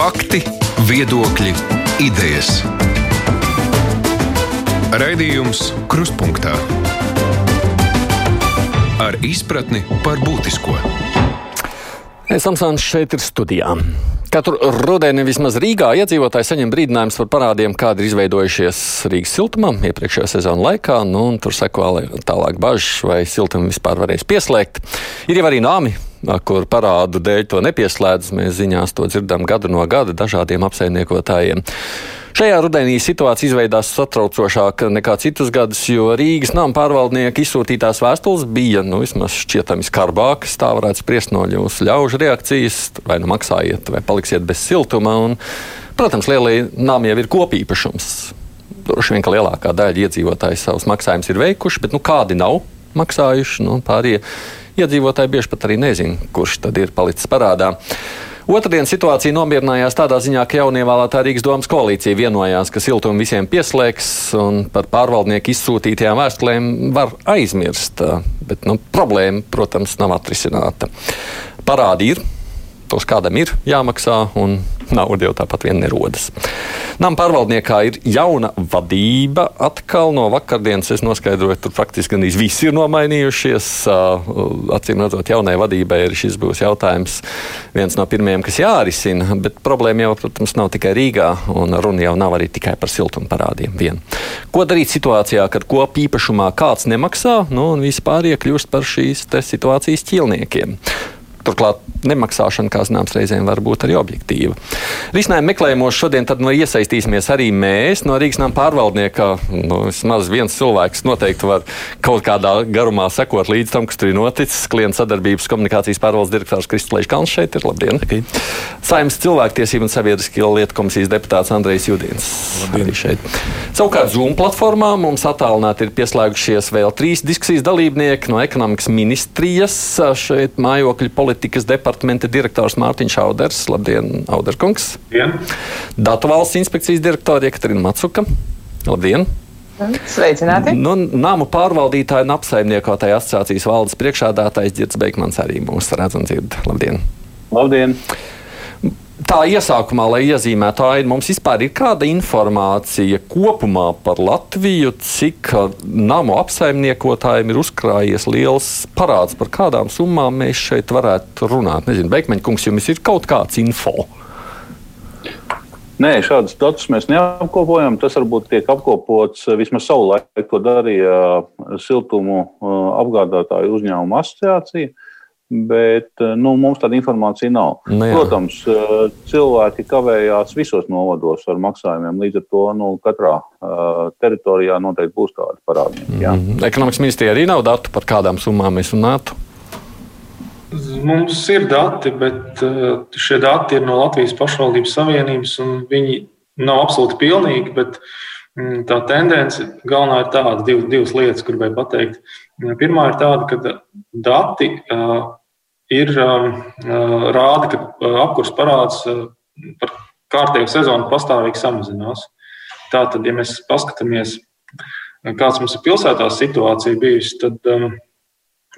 Fakti, viedokļi, idejas. Raidījums Krustpunktā ar izpratni par būtisko. Samsons šeit ir studijā. Katru rudeni vismaz Rīgā iedzīvotāji saņem brīdinājumus par parādiem, kādi ir izveidojušies Rīgas siltumā iepriekšējā sezona laikā. Nu, tur seko tālāk bažas, vai siltumu vispār varēs pieslēgt. Ir jau arī nāmi, kur parādu dēļ to nepieslēdz. Mēs ziņās to dzirdam gadu no gada dažādiem apsaimniekotājiem. Šajā rudenī situācija izveidās satraucošāka nekā citus gadus, jo Rīgas nama pārvaldnieka izsūtītās vēstules bija nu, vismaz šķietami skarbākas. Tā varētu spriest no jūsu ļaužu reakcijas, vai nu maksājiet, vai paliksiet bez siltuma. Un, protams, lielie nami jau ir kopīpašums. Droši vien, ka lielākā daļa iedzīvotāju savus maksājumus ir veikuši, bet nu, kādi nav maksājuši. Nu, pārējie iedzīvotāji bieži pat arī nezina, kurš tad ir palicis parādā. Otradien situācija nomierinājās tādā ziņā, ka jaunievēlētā Rīgas domas koalīcija vienojās, ka siltumu visiem pieslēgs un par pārvaldnieku izsūtītajām vēstulēm var aizmirst. Bet nu, problēma, protams, nav atrisināta. Parādi ir, tos kādam ir jāmaksā, un nauda jau tāpat vien nerodas. Nama pārvaldniekā ir jauna vadība. Atkal no vakardienas es noskaidroju, tur praktiski gandrīz visi ir nomainījušies. Acīm redzot, jaunai vadībai ir šis būs jautājums viens no pirmajiem, kas jārisina. Bet problēma jau, protams, nav tikai Rīgā, un runa jau nav arī tikai par siltuma parādiem. Vien. Ko darīt situācijā, kad kopā īpašumā kāds nemaksā, nu, un vispār iekļūst par šīs situācijas ķilniekiem? Turklāt nemaksāšana, kā zināms, reizēm var būt arī objektīva. Risinājumu meklējumos šodien nu, iesaistīsimies arī mēs no Rīgas nama pārvaldnieka. Nu, vismaz viens cilvēks noteikti var kaut kādā garumā sekot līdz tam, kas tur ir noticis. Klienta sadarbības komunikācijas pārvaldes direktors Kristlēns Kalns šeit ir. Labdien! Okay. Saimnes cilvēktiesību un sabiedriskā lietu komisijas deputāts Andrejs Judins. Savukārt Zoom platformā mums attālināti ir pieslēgušies vēl trīs diskusijas dalībnieki no ekonomikas ministrijas šeit mājokļu politikas politikas departamenta direktors Mārtiņš Auders. Labdien, Auderkungs! Labdien! Datu valsts inspekcijas direktore Jekaterina Matsuka. Labdien! Sveicināti! Nu, Nāmu pārvaldītāju un apsaimniekotāju asociācijas valdes priekšādātājs Girts Beigmans arī mūs redz un dzird. Labdien! Labdien! Tā iesākumā, lai iezīmētu ainu, mums vispār ir kāda informācija kopumā par Latviju, cik namu apsaimniekotājiem ir uzkrājies liels parāds, par kādām summām mēs šeit varētu runāt. Nezinu, Beigmeņa kungs, jums ir kaut kāds info. Nē, šādus datus mēs neapkopojam. Tas varbūt tiek apkopots vismaz savulaik, ko darīja siltumu apgādātāju uzņēmumu asociācija. Uh, Bet eh, nu, mums tāda informācija nav. Nu, jā. Protams, eh, cilvēki kavējās visos novados ar maksājumiem. Līdz ar to nu, katrā uh, teritorijā noteikti būs tādi parādnieki. Mm -hmm. Ekonomikas ministrijā arī nav datu par kādām summām mēs runātu. Mums ir dati, bet šie dati ir no Latvijas pašvaldības savienības, un viņi nav absolūti pilnīgi. Bet mm, tā tendence galvenā ir tāda, div, divas lietas, kur gribēju pateikt. Pirmā ir tāda, ka dati ir um, uh, rāda, ka uh, apkurss parāds uh, par kārtējo sezonu pastāvīgi samazinās. Tātad, ja mēs paskatāmies, kāds mums ir pilsētās situācija bijusi, tad um,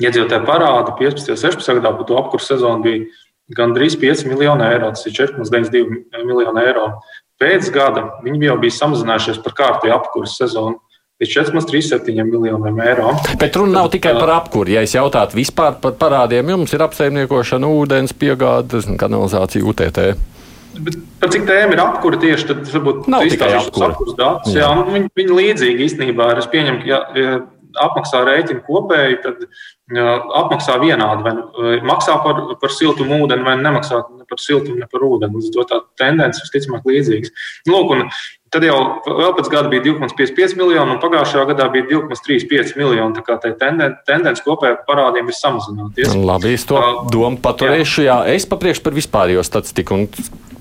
iedzīvotāji parādi 15. un 16. gadā par to apkursu sezonu bija gandrīz 5 miljoni eiro, tas ir 4,92 miljoni eiro. Pēc gada viņi jau bija samazinājušies par kārtējo apkursu sezonu līdz 4,37 miljoniem eiro. Bet runa nav tikai par apkuri. Ja es jautātu vispār par parādiem, jums ir apsaimniekošana, ūdens piegādes, kanalizācija, UTT. Bet par cik tēma ir apkūra tieši tad, varbūt nav tikai apkūra. Datus, jā. Jā, nu, viņi, viņi līdzīgi īstenībā ir. Es pieņemu, ka ja, ja apmaksā rēķinu kopēji, tad apmaksā vienādi. Vai, vai maksā par, par siltumu ūdeni, vai nemaksā ne par siltumu, ne par ūdeni. Līdz ar to tā tendence visticamāk līdzīgas. Lūk, un Tad jau pēc gada bija 2,55 miljoni, un pagājušajā gadā bija 2,35 miljoni. Tā kā tā tendence, tendence kopējā parādiem ir samazināties. Labi, es to uh, domu paturēšu. Jā. es papriekšu par vispārējo statistiku.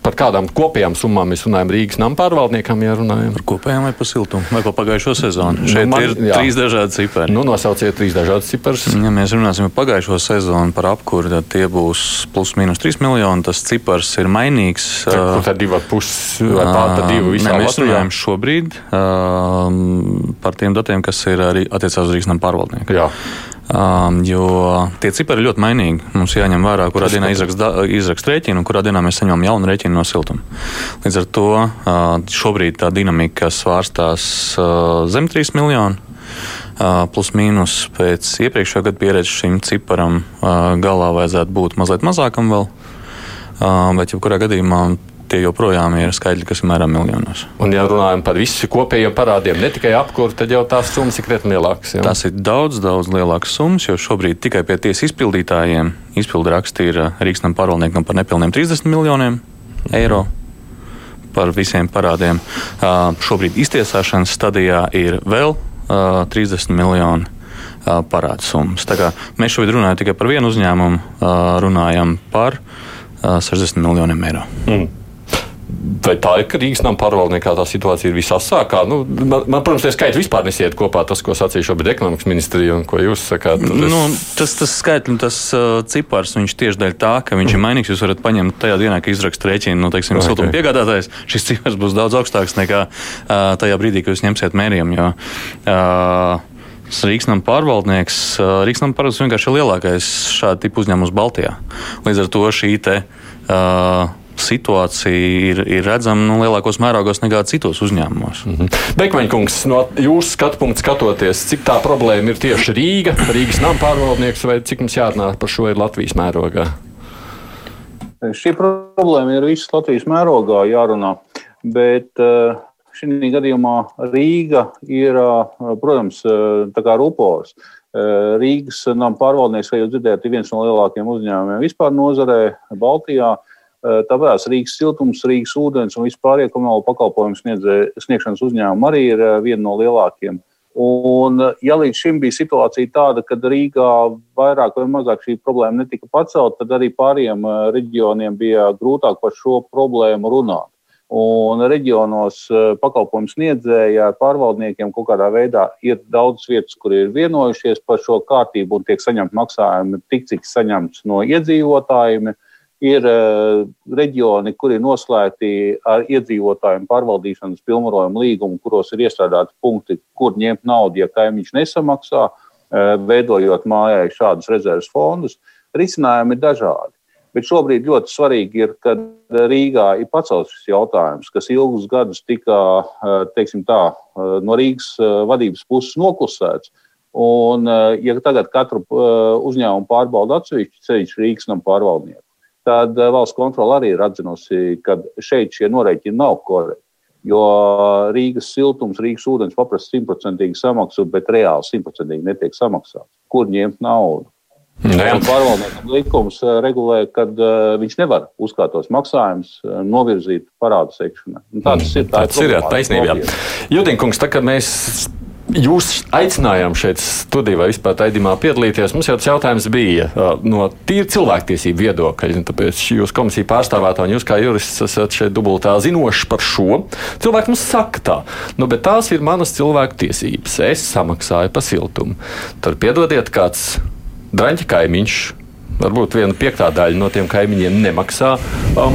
Par kādām kopējām summām mēs runājam Rīgas nama pārvaldniekam, ja runājam par kopējām vai par siltumu, vai par pagājušo sezonu. Šeit nu, man, ir jā. trīs dažādi cipari. Nu, nosauciet trīs dažādas ciparus. Ja mēs runāsim par pagājušo sezonu, par apkuri, tad tie būs plus mīnus 3 miljoni. Tas cipars ir mainīgs. Kur tad divi ar pusi vai pārta divi visā ne, mēs runājam šobrīd uh, par tiem datiem, kas ir arī attiecībā uz Rīgas nama pārvaldnieku. Jā. Um, jo tie cipari ļoti mainīgi. Mums jāņem vērā, kurā dienā izraksta izrakst rēķinu un kurā dienā mēs saņemam jaunu rēķinu no siltuma. Līdz ar to uh, šobrīd tā dinamika svārstās uh, zem 3 miljonu. Uh, plus mīnus pēc iepriekšējā gada pieredzes šim ciparam uh, galā vajadzētu būt mazliet mazākam vēl. Uh, bet, jebkurā gadījumā, tie joprojām ir skaitļi, kas ir mēram miljonos. Un, ja runājam par visu kopējiem parādiem, ne tikai apkūru, tad jau tās summas ir krietni lielākas. Ja? Tas ir daudz, daudz lielākas summas, jo šobrīd tikai pie tiesas izpildītājiem izpildu raksti ir Rīgasnam pārvaldniekam par nepilniem 30 miljoniem eiro. Par visiem parādiem. Uh, šobrīd iztiesāšanas stadijā ir vēl uh, 30 miljoni uh, parādu summas. Mēs šobrīd runājam tikai par vienu uzņēmumu, uh, runājam par uh, 60 miljoniem eiro. Mm. Vai tā ir, Rīgas nama pārvaldniekā tā situācija ir visasākā? Nu, man, man, protams, tie skaitļi vispār nesiet kopā tas, ko sacīja šobrīd ekonomikas ministrija un ko jūs sakāt. Es... Nu, tas tas skaitļi, tas uh, cipars, viņš tieši dēļ tā, ka viņš mm. ir mainīgs. Jūs varat paņemt tajā dienā, kad izrakst rēķinu, nu, teiksim, okay. siltuma piegādātājs. Šis cipars būs daudz augstāks nekā uh, tajā brīdī, kad jūs ņemsiet mērījumu. Jo, uh, Rīgas nama pārvaldnieks, uh, Rīgas nama pārvaldnieks vienkārši ir lielākais šāda tipa uzņēmums Baltijā. Līdz ar to šī te. Uh, situācija ir, ir redzama nu, lielākos mērogos nekā citos uzņēmumos. Mm -hmm. Bekmaņkungs, no jūsu skatu punkta skatoties, cik tā problēma ir tieši Rīga, Rīgas nama pārvaldnieks, vai cik mums jārunā par šo ir Latvijas mērogā? Šī problēma ir visas Latvijas mērogā jārunā, bet eh, šī gadījumā Rīga ir, eh, protams, eh, tā kā rupors. Rīgas nama pārvaldnieks, kā jūs dzirdējāt, ir viens no lielākajiem uzņēmumiem vispār nozarē Baltijā. Eh, Tāpēc Rīgas siltums, Rīgas ūdens un vispār komunālo pakalpojumu sniegšanas uzņēmumi arī ir eh, viena no lielākajiem. Un, eh, ja līdz šim bija situācija tāda, ka Rīgā vairāk vai mazāk šī problēma netika pacelta, tad arī pārējiem reģioniem bija grūtāk par šo problēmu runāt. Un reģionos pakalpojumu sniedzēji ar pārvaldniekiem kaut kādā veidā ir daudz vietas, kur ir vienojušies par šo kārtību un tiek saņemti maksājumi tik, cik saņemts no iedzīvotājiem. Ir uh, reģioni, kuri ir noslēgti ar iedzīvotājiem pārvaldīšanas pilnvarojumu līgumu, kuros ir iestrādāti punkti, kur ņemt naudu, ja kaimiņš nesamaksā, uh, veidojot mājai šādus rezerves fondus. Risinājumi ir dažādi. Bet šobrīd ļoti svarīgi ir, ka Rīgā ir pacelts šis jautājums, kas ilgus gadus tika uh, tā, no Rīgas vadības puses noklusēts. Un, ja tagad katru uzņēmumu pārbauda atsevišķi ceļš Rīgas nam pārvaldnieku, tad eh, valsts kontrole arī ir atzinusi, ka šeit šie norēķini nav korekti. Jo Rīgas siltums, Rīgas ūdens paprasta simtprocentīgi samaksu, bet reāli simtprocentīgi netiek samaksāts. Kur ņemt naudu? Nu pārvaldniekam likums eh, regulē, ka uh, viņš nevar uzkrātos maksājumus uh, novirzīt parādu sekšanai. Tā tas ir. Tā, tā ir, ir taisnība. Jutinkungs, tā kā mēs Jūs aicinājām šeit studijā vispār raidījumā piedalīties. Mums jau tas jautājums bija no tīra cilvēktiesību viedokļa. Tāpēc jūs komisija pārstāvētā un jūs kā jurists esat šeit dubultā zinoši par šo. Cilvēki mums saka tā, nu, bet tās ir manas cilvēku tiesības. Es samaksāju par siltumu. Tad piedodiet kāds draņķa kaimiņš varbūt viena piektā daļa no tiem kaimiņiem nemaksā.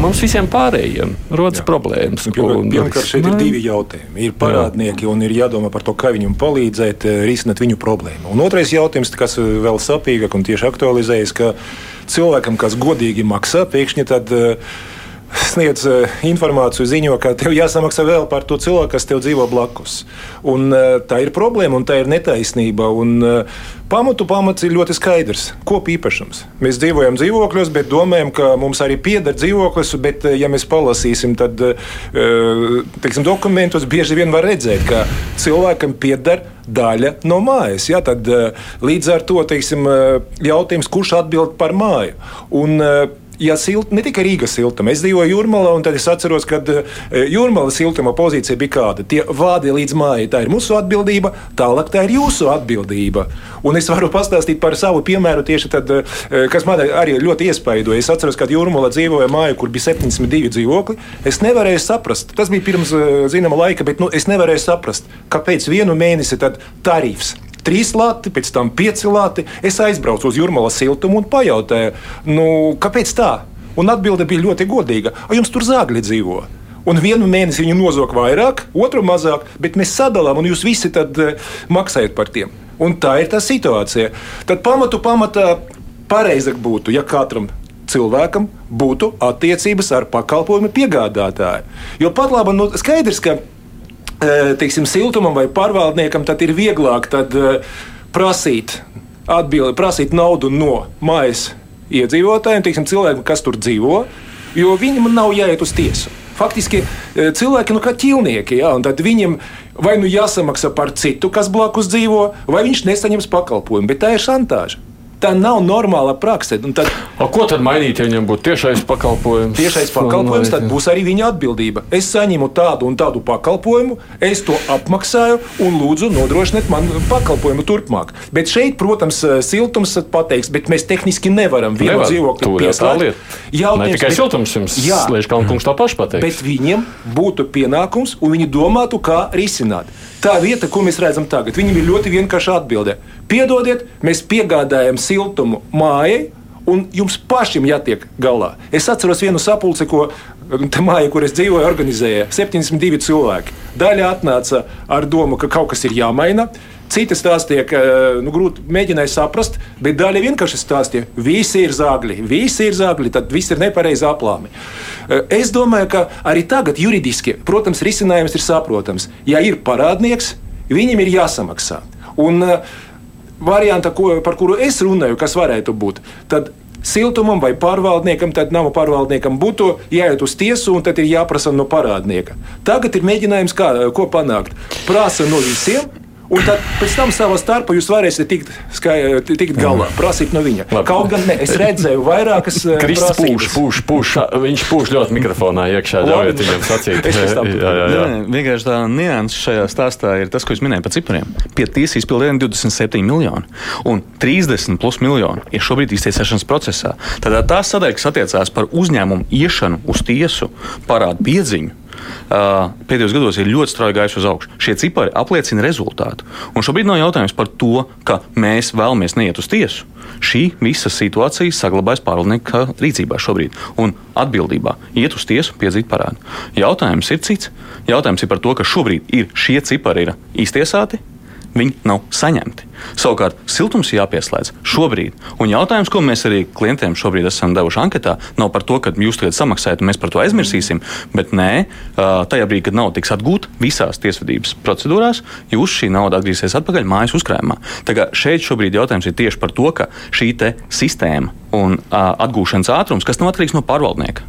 Mums visiem pārējiem rodas Jā. problēmas. Pirmkārt, šeit ir divi jautājumi. Ir parādnieki Jā. un ir jādomā par to, kā viņam palīdzēt eh, risināt viņu problēmu. Un otrais jautājums, kas vēl sapīgāk un tieši aktualizējas, ka cilvēkam, kas godīgi maksā, pēkšņi tad. Uh, sniedz uh, informāciju, ziņo, ka tev jāsamaksā vēl par to cilvēku, kas tev dzīvo blakus. Un, uh, tā ir problēma un tā ir netaisnība. Un, uh, Pamatu pamats ir ļoti skaidrs. Kopu īpašums. Mēs dzīvojam dzīvokļos, bet domājam, ka mums arī pieder dzīvoklis. Bet, ja mēs palasīsim, tad teiksim, dokumentos bieži vien var redzēt, ka cilvēkam pieder daļa no mājas. Ja? Tad, līdz ar to teiksim, jautājums, kurš atbild par māju. Un, ja silt, ne tikai Rīgas siltuma, es dzīvoju Jūrmalā, un tad es atceros, ka uh, Jūrmala siltuma pozīcija bija kāda. Tie vādi līdz mājai, tā ir mūsu atbildība, tālāk tā ir jūsu atbildība. Un es varu pastāstīt par savu piemēru tieši tad, uh, kas man arī ļoti iespaidoja. Es atceros, kad Jūrmala dzīvoja mājā, kur bija 72 dzīvokļi. Es nevarēju saprast, tas bija pirms uh, zināma laika, bet nu, es nevarēju saprast, kāpēc vienu mēnesi tarifs trīs lati, pēc tam pieci lati. Es aizbraucu uz Jurmala siltumu un pajautāju, nu, kāpēc tā? Un atbilde bija ļoti godīga. Vai jums tur zāģi dzīvo? Un vienu mēnesi viņu nozog vairāk, otru mazāk, bet mēs sadalām, un jūs visi tad uh, maksājat par tiem. Un tā ir tā situācija. Tad pamatu pamatā pareizāk būtu, ja katram cilvēkam būtu attiecības ar pakalpojumu piegādātāju. Jo pat labi, nu, skaidrs, ka teiksim, siltumam vai pārvaldniekam tad ir vieglāk tad, e, prasīt, atbildi, prasīt naudu no mājas iedzīvotājiem, teiksim, cilvēkiem, kas tur dzīvo, jo viņam nav jāiet uz tiesu. Faktiski e, cilvēki nu, kā ķīlnieki, ja, un tad viņiem vai nu jāsamaksā par citu, kas blakus dzīvo, vai viņš nesaņems pakalpojumu, bet tā ir šantāža. Tā nav normāla prakse. Tad, o, ko tad mainīt, ja viņam būtu tiešais pakalpojums? Tiešais pakalpojums, tad būs arī viņa atbildība. Es saņemu tādu un tādu pakalpojumu, es to apmaksāju un lūdzu nodrošiniet man pakalpojumu turpmāk. Bet šeit, protams, siltums pateiks, bet mēs tehniski nevaram vienu Nevar. dzīvokli pieslēgt. Ne tikai bet, siltums jums, Lēškalna kungs to pašu pateiks. Bet viņiem būtu pienākums un viņi domātu, kā risināt. Tā vieta, ko mēs redzam tagad, viņam ir ļoti vienkārša atbilde. Piedodiet, mēs piegādājam siltumu mājai, un jums pašam jātiek galā. Es atceros vienu sapulci, ko māja, kur es dzīvoju, organizēja 72 cilvēki. Daļa atnāca ar domu, ka kaut kas ir jāmaina. Citi stāstīja, ka nu, grūti mēģināja saprast, bet daļa vienkārši stāstīja, ka visi ir zāgļi, visi ir zāgļi, tad viss ir nepareizi aplāmi. Es domāju, ka arī tagad juridiski, protams, risinājums ir saprotams. Ja ir parādnieks, viņam ir jāsamaksā. Un, uh, varianta, ko, par kuru es runāju, kas varētu būt, tad siltumam vai pārvaldniekam, tad nama pārvaldniekam būtu jāiet uz tiesu un tad ir jāprasa no parādnieka. Tagad ir mēģinājums, kā, ko panākt. Prasa no visiem Un tad pēc tam savā starpā jūs varēsiet tikt, skai, tikt galā, prasīt no viņa. Labi. Kaut gan ne, es redzēju vairākas eh, Kristus pūš, pūš, pūš, viņš pūš ļoti mikrofonā iekšā, ļaujiet viņam sacīt. jā, jā, jā, jā. Nē, vienkārši tā nianses šajā stāstā ir tas, ko es minēju par cipriem. Pie tiesas izpildījuma 27 miljoni un 30 plus miljoni ir šobrīd iztiesāšanas procesā. Tad tā sadaļa, kas attiecās par uzņēmumu iešanu uz tiesu, parāda piedziņu pēdējos gados ir ļoti strauji gājuši uz augšu. Šie cipari apliecina rezultātu. Un šobrīd nav jautājums par to, ka mēs vēlamies neiet uz tiesu. Šī visa situācija saglabājas pārvaldnieka rīcībā šobrīd. Un atbildībā iet uz tiesu, piedzīt parādu. Jautājums ir cits. Jautājums ir par to, ka šobrīd ir šie cipari ir iztiesāti, viņi nav saņemti. Savukārt, siltums jāpieslēdz šobrīd. Un jautājums, ko mēs arī klientiem šobrīd esam devuši anketā, nav par to, ka jūs tagad samaksājat mēs par to aizmirsīsim, bet nē, tajā brīdī, kad nauda tiks atgūta visās tiesvedības procedūrās, jūs šī nauda atgriezīsies atpakaļ mājas uzkrājumā. Tagad šeit šobrīd jautājums ir tieši par to, ka šī sistēma un atgūšanas ātrums, kas nav atkarīgs no pārvaldnieka,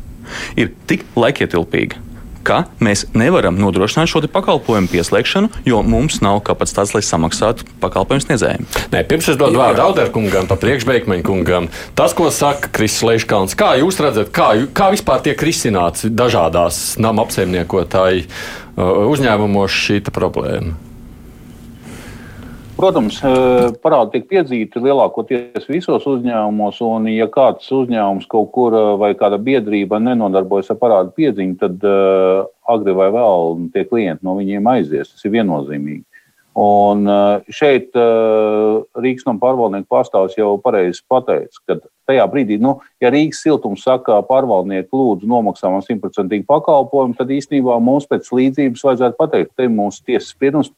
ir tik laikietilpīga ka mēs nevaram nodrošināt šo pakalpojumu pieslēgšanu, jo mums nav kapacitātes, lai samaksātu pakalpojumu sniedzējiem. Nē, pirms es dodu vārdu Auderkungam, pa priekšbeigmeņa kungam, tas, ko saka Kristis Leiškāns, kā jūs redzat, kā, kā vispār tiek risināts dažādās nama apsaimniekotāju uh, uzņēmumos šī problēma? Protams, e, parādi tiek piedzīti lielākoties visos uzņēmumos, un, ja kāds uzņēmums kaut kur e, vai kāda biedrība nenodarbojas ar parādu piedziņu, tad uh, agri vai vēl tie klienti no viņiem aizies. Tas ir viennozīmīgi. Un šeit Rīgas nama pārvaldnieku pārstāvis jau pareizi pateica, ka tajā brīdī, nu, ja Rīgas siltums saka, pārvaldnieku lūdzu nomaksā man simtprocentīgi pakalpojumu, tad īstenībā mums pēc līdzības vajadzētu pateikt, te mūsu tiesas spriedums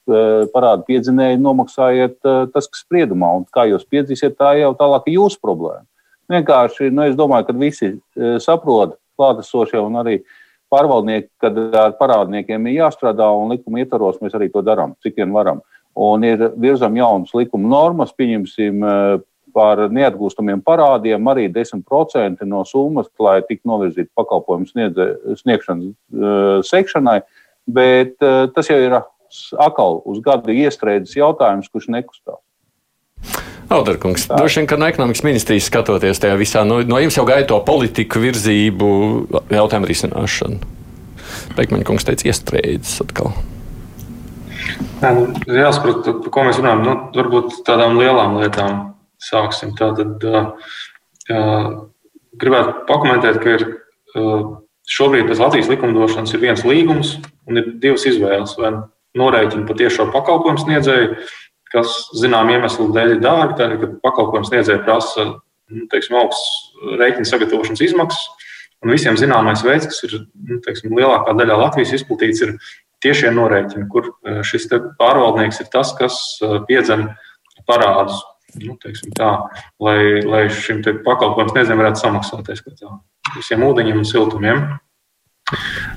parāda piedzinēji nomaksājiet tas, kas spriedumā, un kā jūs piedzīsiet, tā jau tālāk ir jūsu problēma. Vienkārši, nu, es domāju, ka visi saprot klātesošie un arī pārvaldnieki, kad ar parādniekiem ir jāstrādā un likuma ietvaros mēs arī to darām, cik vien varam. Un ir virzam jaunas likuma normas, pieņemsim eh, par neatgūstamiem parādiem arī 10% no summas, lai tiktu novirzīta pakalpojumu sniegšanas uh, sekšanai. Bet uh, tas jau ir atkal uz gadu iestrēdzis jautājums, kurš nekustās. Audarkungs, droši vien, ka no ekonomikas ministrijas skatoties tajā visā, no, no jums jau gaida to politiku virzību, jautājumu risināšanu. Beigmaņa kungs teica, iestrēdzis atkal. Nē, nu, jāsaprot, par ko mēs runājam. Nu, varbūt tādām lielām lietām sāksim. Tātad gribētu pakomentēt, ka ir šobrīd pēc Latvijas likumdošanas ir viens līgums un ir divas izvēles. Vai norēķina patiešo pakalpojumu sniedzēju, kas zinām iemeslu dēļ ir dārgi, tad, kad pakalpojums sniedzēja prasa nu, teiksim, augsts rēķina sagatavošanas izmaksas. Un visiem zināmais veids, kas ir nu, teiksim, lielākā daļā Latvijas izplatīts, ir tiešie norēķini, kur šis pārvaldnieks ir tas, kas piedzen parādus. Nu, tā, lai, lai šim pakalpojumam sniedzējiem varētu samaksāties visiem ūdeņiem un siltumiem.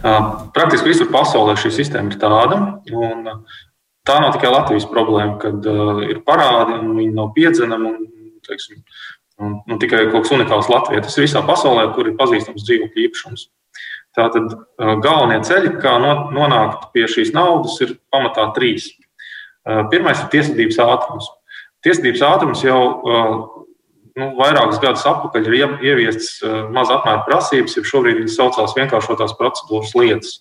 Praktiski visur pasaulē šī sistēma ir tāda. Tā nav tikai Latvijas problēma, kad uh, ir parādi un viņi nav piedzenami. Un, teiksim, un, un tikai kaut kas unikāls Latvijā. Tas ir visā pasaulē, kur ir pazīstams dzīvokļu īpašums. Tātad uh, galvenie ceļi, kā no, nonākt pie šīs naudas, ir pamatā trīs. Uh, pirmais ir tiesvedības ātrums. Tiesvedības ātrums jau nu, vairākus gadus atpakaļ ir ieviestas maza apmēra prasības, jau šobrīd viņas saucās vienkāršotās procedūras lietas.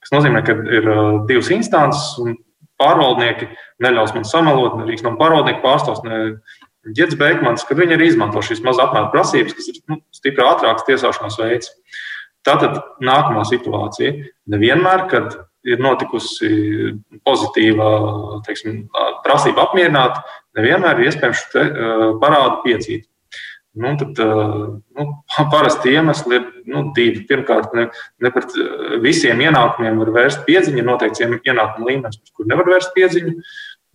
Tas nozīmē, ka ir divas instances, un pārvaldnieki neļaus man samalot, ne Rīgas nama pārvaldnieku pārstāvs, ne Girds Beigmans, kad viņi arī izmanto šīs maza apmēra prasības, kas ir nu, stipri ātrāks tiesāšanās veids. Tātad nākamā situācija. Nevienmēr, kad ir notikusi pozitīva teiksim, prasība apmierināt, nevienmēr ir iespējams šo parādu piedzīt. Nu, tad, nu, parasti iemesli ir nu, divi. Pirmkārt, ne, ne pret visiem ienākumiem var vērst piedziņu, ir noteikts ienākuma līmenis, kuru nevar vērst piedziņu.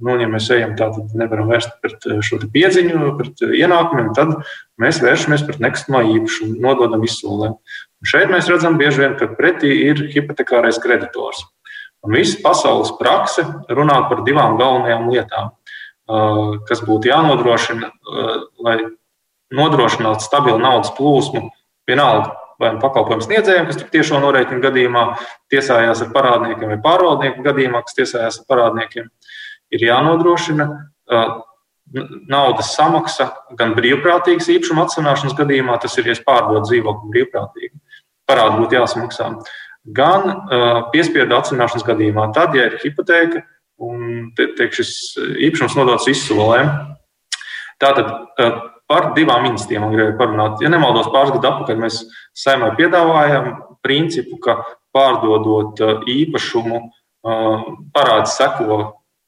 Nu, ja mēs ejam tā, tad nevaram vērst pret šo piedziņu, pret ienākumiem, tad mēs vēršamies pret nekustamā īpašumu, nododam izsolēm. Šeit mēs redzam bieži vien, ka pretī ir hipotekārais kreditors. Un visa pasaules prakse runā par divām galvenajām lietām, kas būtu jānodrošina, lai nodrošināt stabilu naudas plūsmu, vienalga vai nu pakalpojumu sniedzējiem, kas tiešo norēķinu gadījumā tiesājās ar parādniekiem, vai pārvaldnieku gadījumā, kas tiesājās ar parādniekiem, ir jānodrošina naudas samaksa gan brīvprātīgas īpašuma atsevināšanas gadījumā, tas ir, ja pārdod dzīvokli brīvprātīgi, parādi būtu jāsamaksā, gan piespiedu atsevināšanas gadījumā, tad, ja ir hipoteka un tiek šis īpašums nodots izsolēm. Tātad Par divām institūcijām gribēju parunāt. Ja nemaldos, pāris gadu atpakaļ mēs saimē piedāvājam principu, ka pārdodot uh, īpašumu, uh, parāds seko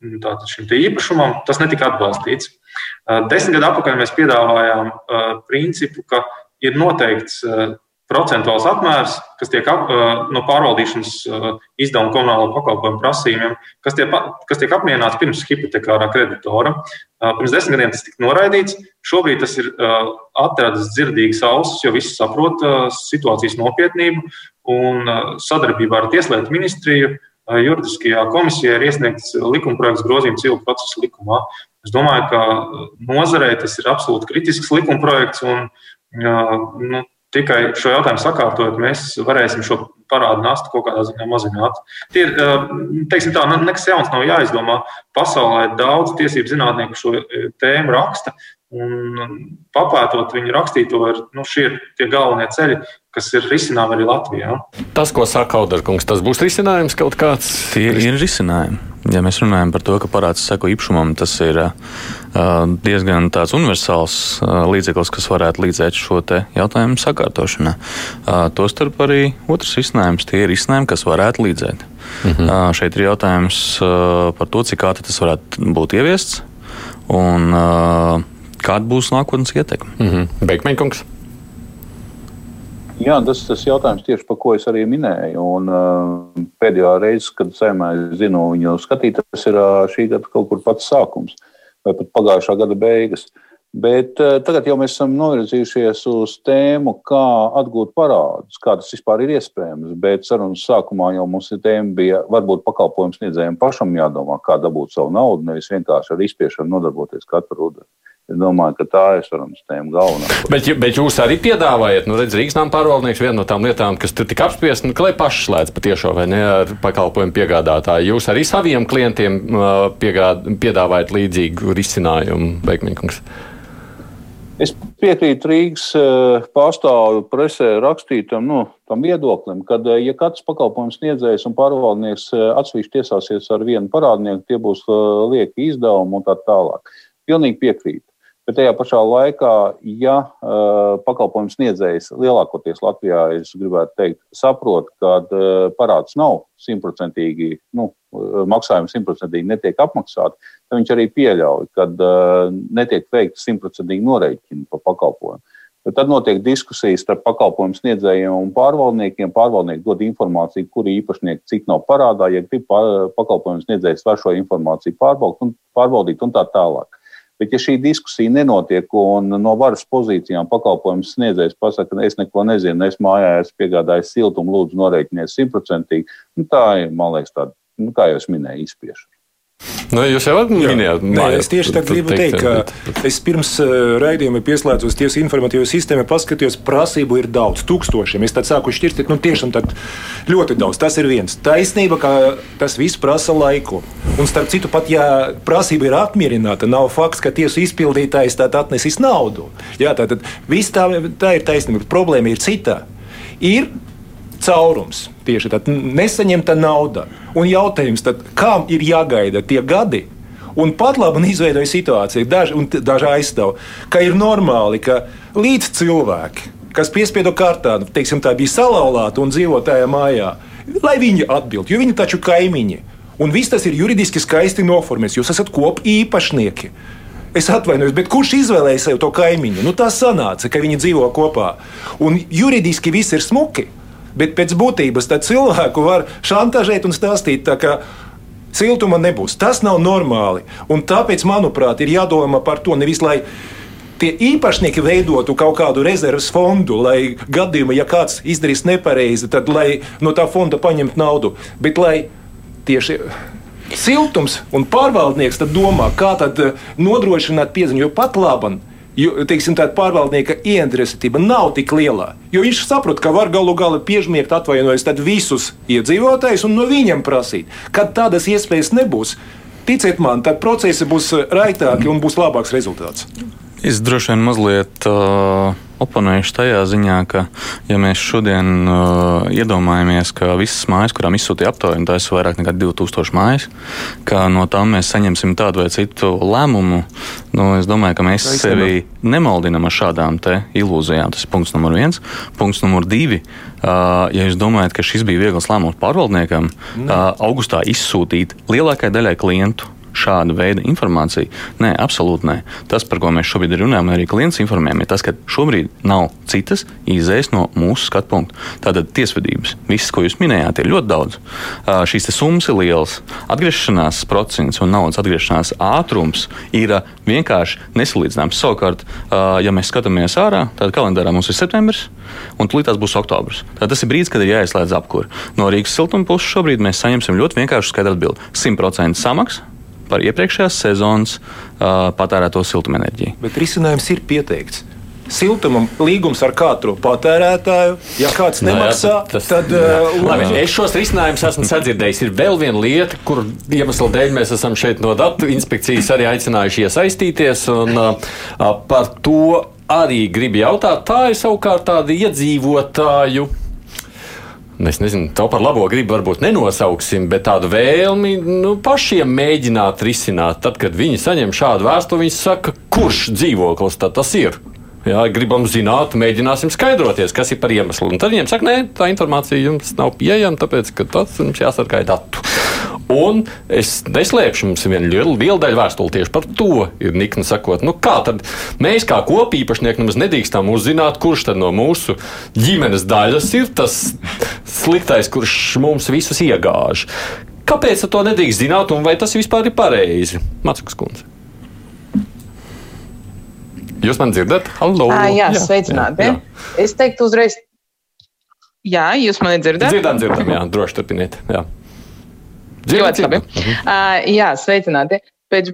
nu, šim īpašumam, tas netika atbalstīts. Uh, desmit gadu atpakaļ mēs piedāvājām principu, ka ir noteikts procentuāls apmērs, kas tiek ap, no pārvaldīšanas izdevuma komunālo pakalpojumu prasījumiem, kas tiek, kas tiek apmierināts pirms hipotekārā kreditora. Pirms desmit gadiem tas tika noraidīts. Šobrīd tas ir atrasts dzirdīgas ausis, jo visi saprot situācijas nopietnību un sadarbībā ar Tieslietu ministriju. Juridiskajā komisijā ir iesniegts likumprojekts grozījums civilu procesu likumā. Es domāju, ka nozarei tas ir absolūti kritisks likumprojekts. Un, nu, Tikai šo jautājumu sakārtojot, mēs varēsim šo parādu nastu kaut kādā ziņā mazināt. Tie ir, teiksim tā, nekas jauns nav jāizdomā. Pasaulē daudz tiesību zinātnieku šo tēmu raksta, un papētot viņu rakstīto, ir, nu, šie ir tie galvenie ceļi, kas ir risināmi arī Latvijā. Tas, ko saka Kaudarkungs, tas būs risinājums kaut kāds? Tie ir risinājumi. Ja mēs runājam par to, ka parāds seko īpašumam, tas ir diezgan tāds universāls līdzeklis, kas varētu līdzēt šo jautājumu sakārtošanai. Tostarp arī otrs risinājums - tie ir risinājumi, kas varētu līdzēt. Mhm. Šeit ir jautājums par to, cik ātri tas varētu būt ieviests un kāda būs nākotnes ietekme. Mhm. Beigmeņkungs. Jā, tas ir jautājums, tieši par ko es arī minēju. Un, uh, pēdējā reize, kad saimē zinu viņu skatīt, tas ir uh, šī gada kaut kur pats sākums vai pat pagājušā gada beigas. Bet uh, tagad jau mēs esam novirzījušies uz tēmu, kā atgūt parādus, kā tas vispār ir iespējams. Bet sarunas sākumā jau mums tēma, bija varbūt pakalpojums sniedzējiem pašam jādomā, kā dabūt savu naudu, nevis vienkārši ar izspiešanu nodarboties katru rudeni. Es domāju, ka tā ir sarunas tēma galvenā. Bet, bet jūs arī piedāvājat, nu, redziet, Rīgas nama pārvaldnieks viena no tām lietām, kas tur tika apspiesta, nu, lai paši slēdz patiešo vai ne ar pakalpojumu piegādātāju. Jūs arī saviem klientiem piegād, piedāvājat līdzīgu risinājumu, Beigmiņkungs. Es piekrītu Rīgas pārstāvju presē rakstītam nu, viedoklim, ka, ja katrs pakalpojums sniedzējs un pārvaldnieks atsevišķi tiesāsies ar vienu parādnieku, tie būs lieki izdevumi un tā tālāk. Pilnīgi piekrītu. Bet tajā pašā laikā, ja uh, pakalpojums sniedzējs lielākoties Latvijā, es gribētu teikt, saprot, ka uh, parāds nav simtprocentīgi, nu, maksājumi simtprocentīgi netiek apmaksāti, tad viņš arī pieļauj, ka uh, netiek veikta simtprocentīgi noreikņi par pakalpojumu. Bet tad notiek diskusijas starp pakalpojumu sniedzējiem un pārvaldniekiem. Pārvaldnieki dod informāciju, kuri īpašnieki cik nav parādā, ja grib pakalpojumu sniedzējs var šo informāciju pārbaudīt un, pārbaudīt un tā tālāk. Bet, ja šī diskusija nenotiek un no varas pozīcijām pakalpojums sniedzējs pasakā, es neko nezinu, es mājā esmu piegādājis siltumu, lūdzu, norēķiniet simtprocentīgi, nu, tā ir, man liekas, tāda, nu, kā jau es minēju, izspiešana. Nu, jūs jau minējāt, Nē, es tieši tā gribu teikt, ka es pirms uh, raidījuma pieslēdzos tiesu informatīvo sistēmu, paskatījos, prasību ir daudz, tūkstošiem. Es tad sāku šķirstīt, nu tiešām ļoti daudz. Tas ir viens. Taisnība, ka tas viss prasa laiku. Un starp citu, pat ja prasība ir apmierināta, nav fakts, ka tiesu izpildītājs tad atnesīs naudu. Jā, tā, tad tā, tā ir taisnība. Problēma ir cita. Ir caurums. Tieši tā, nesaņemta nauda. Un jautājums, tad, kam ir jāgaida tie gadi? Un pat labi izveidoja situāciju, daži, daži aizstāv, ka ir normāli, ka līdz cilvēki, kas piespiedu kārtā, teiksim, tā bija salauzta un dzīvo tajā mājā, lai viņi atbild, jo viņi taču kaimiņi. Un viss tas ir juridiski skaisti noformēts. Jūs esat kopu īpašnieki. Es atvainojos, bet kurš izvēlēja sev to kaimiņu? Nu, tā sanāca, ka viņi dzīvo kopā. Un juridiski viss ir smuki bet pēc būtības cilvēku var šantažēt un stāstīt. Siltuma nebūs. Tas nav normāli. Un tāpēc, manuprāt, ir jādomā par to nevis lai tie īpašnieki veidotu kaut kādu rezerves fondu, lai gadījumā, ja kāds izdarīs nepareizi, tad lai no tā fonda paņemtu naudu. Bet lai tieši siltums un pārvaldnieks domā, kā tad eh, nodrošināt pieziņu, jo pat labi jo, teiksim, pārvaldnieka ieinteresētība nav tik liela. Jo viņš saprot, ka var galu galā piežmiegt atvainojas visus iedzīvotājus un no viņiem prasīt. Kad tādas iespējas nebūs, ticiet man, tad procesi būs raitāki un būs labāks rezultāts. Es droši vien mazliet uh, oponējuši tajā ziņā, ka, ja mēs šodien uh, iedomājamies, ka visas mājas, kurām izsūtīja aptaujā, tas ir vairāk nekā 2000 mājas, ka no tām mēs saņemsim tādu vai citu lēmumu, nu, es domāju, ka mēs tā sevi nemaldinam ar šādām ilūzijām. Tas ir punkts numur viens. Punkts numur divi. Uh, ja jūs domājat, ka šis bija viegls lēmums pārvaldniekam, uh, augustā izsūtīt lielākajai daļai klientu šāda veida informāciju. Nē, absolūti nē. Tas, par ko mēs šobrīd runājam, arī klients informējam, ir tas, ka šobrīd nav citas izējas no mūsu skatu punkta. Tātad tiesvedības, visas, ko jūs minējāt, ir ļoti daudz. Šīs summas ir lielas. Atgriešanās procents un naudas atgriešanās ātrums ir vienkārši nesalīdzināms. Savukārt, ja mēs skatāmies ārā, tad kalendārā mums ir septembris. Un tūlīt tas būs oktobris. Tad tas ir brīdis, kad ir jāizslēdz apkūra. No Rīgas siltuma puses šobrīd mēs saņemsim ļoti vienkāršu skaidru atbildi. 100% samaksa par iepriekšējās sezonas uh, patērēto siltumenerģiju. Bet risinājums ir pieteikts. Siltumam līgums ar katru patērētāju. Ja kāds nemaksā, no, jā, tas, tad. Uh, Labi, es šos risinājumus esmu sadzirdējis. Ir vēl viena lieta, kur iemesla dēļ mēs esam šeit no datu inspekcijas arī aicinājuši iesaistīties. Un, uh, par to arī gribu jautāt. Tā ir savukārt tāda iedzīvotāju es nezinu, to par labo gribu varbūt nenosauksim, bet tādu vēlmi nu, pašiem mēģināt risināt. Tad, kad viņi saņem šādu vēstuli, viņi saka, kurš dzīvoklis tas ir. Jā, gribam zināt, mēģināsim skaidroties, kas ir par iemeslu. Un tad viņiem saka, nē, tā informācija jums nav pieejama, tāpēc, ka tas jums jāsargāj datu. Un es neslēpšu, mums ir viena liela, liela daļa vēstule tieši par to. Ir nikni sakot, nu kā tad mēs kā kopīpašnieki nemaz nedrīkstam uzzināt, kurš tad no mūsu ģimenes daļas ir tas sliktais, kurš mums visus iegāž. Kāpēc to nedrīkst zināt, un vai tas vispār ir pareizi? Matskas kundze. Jūs man dzirdat? Hallo! À, jā, jā, sveicināti! Jā, jā. Es teiktu uzreiz, jā, jūs mani dzirdat? Dzirdam, dzirdam, jā, droši turpiniet. Jā. Ļoti labi. Uh, jā, sveicināti. Pēc,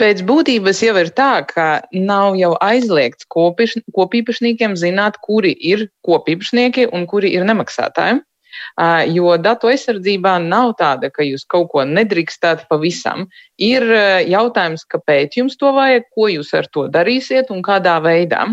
pēc būtības jau ir tā, ka nav jau aizliegts kopiš, kopīpašniekiem zināt, kuri ir kopīpašnieki un kuri ir nemaksātāji. Jo datu aizsardzībā nav tāda, ka jūs kaut ko nedrīkstāt pavisam. Ir jautājums, kāpēc jums to vajag, ko jūs ar to darīsiet un kādā veidā.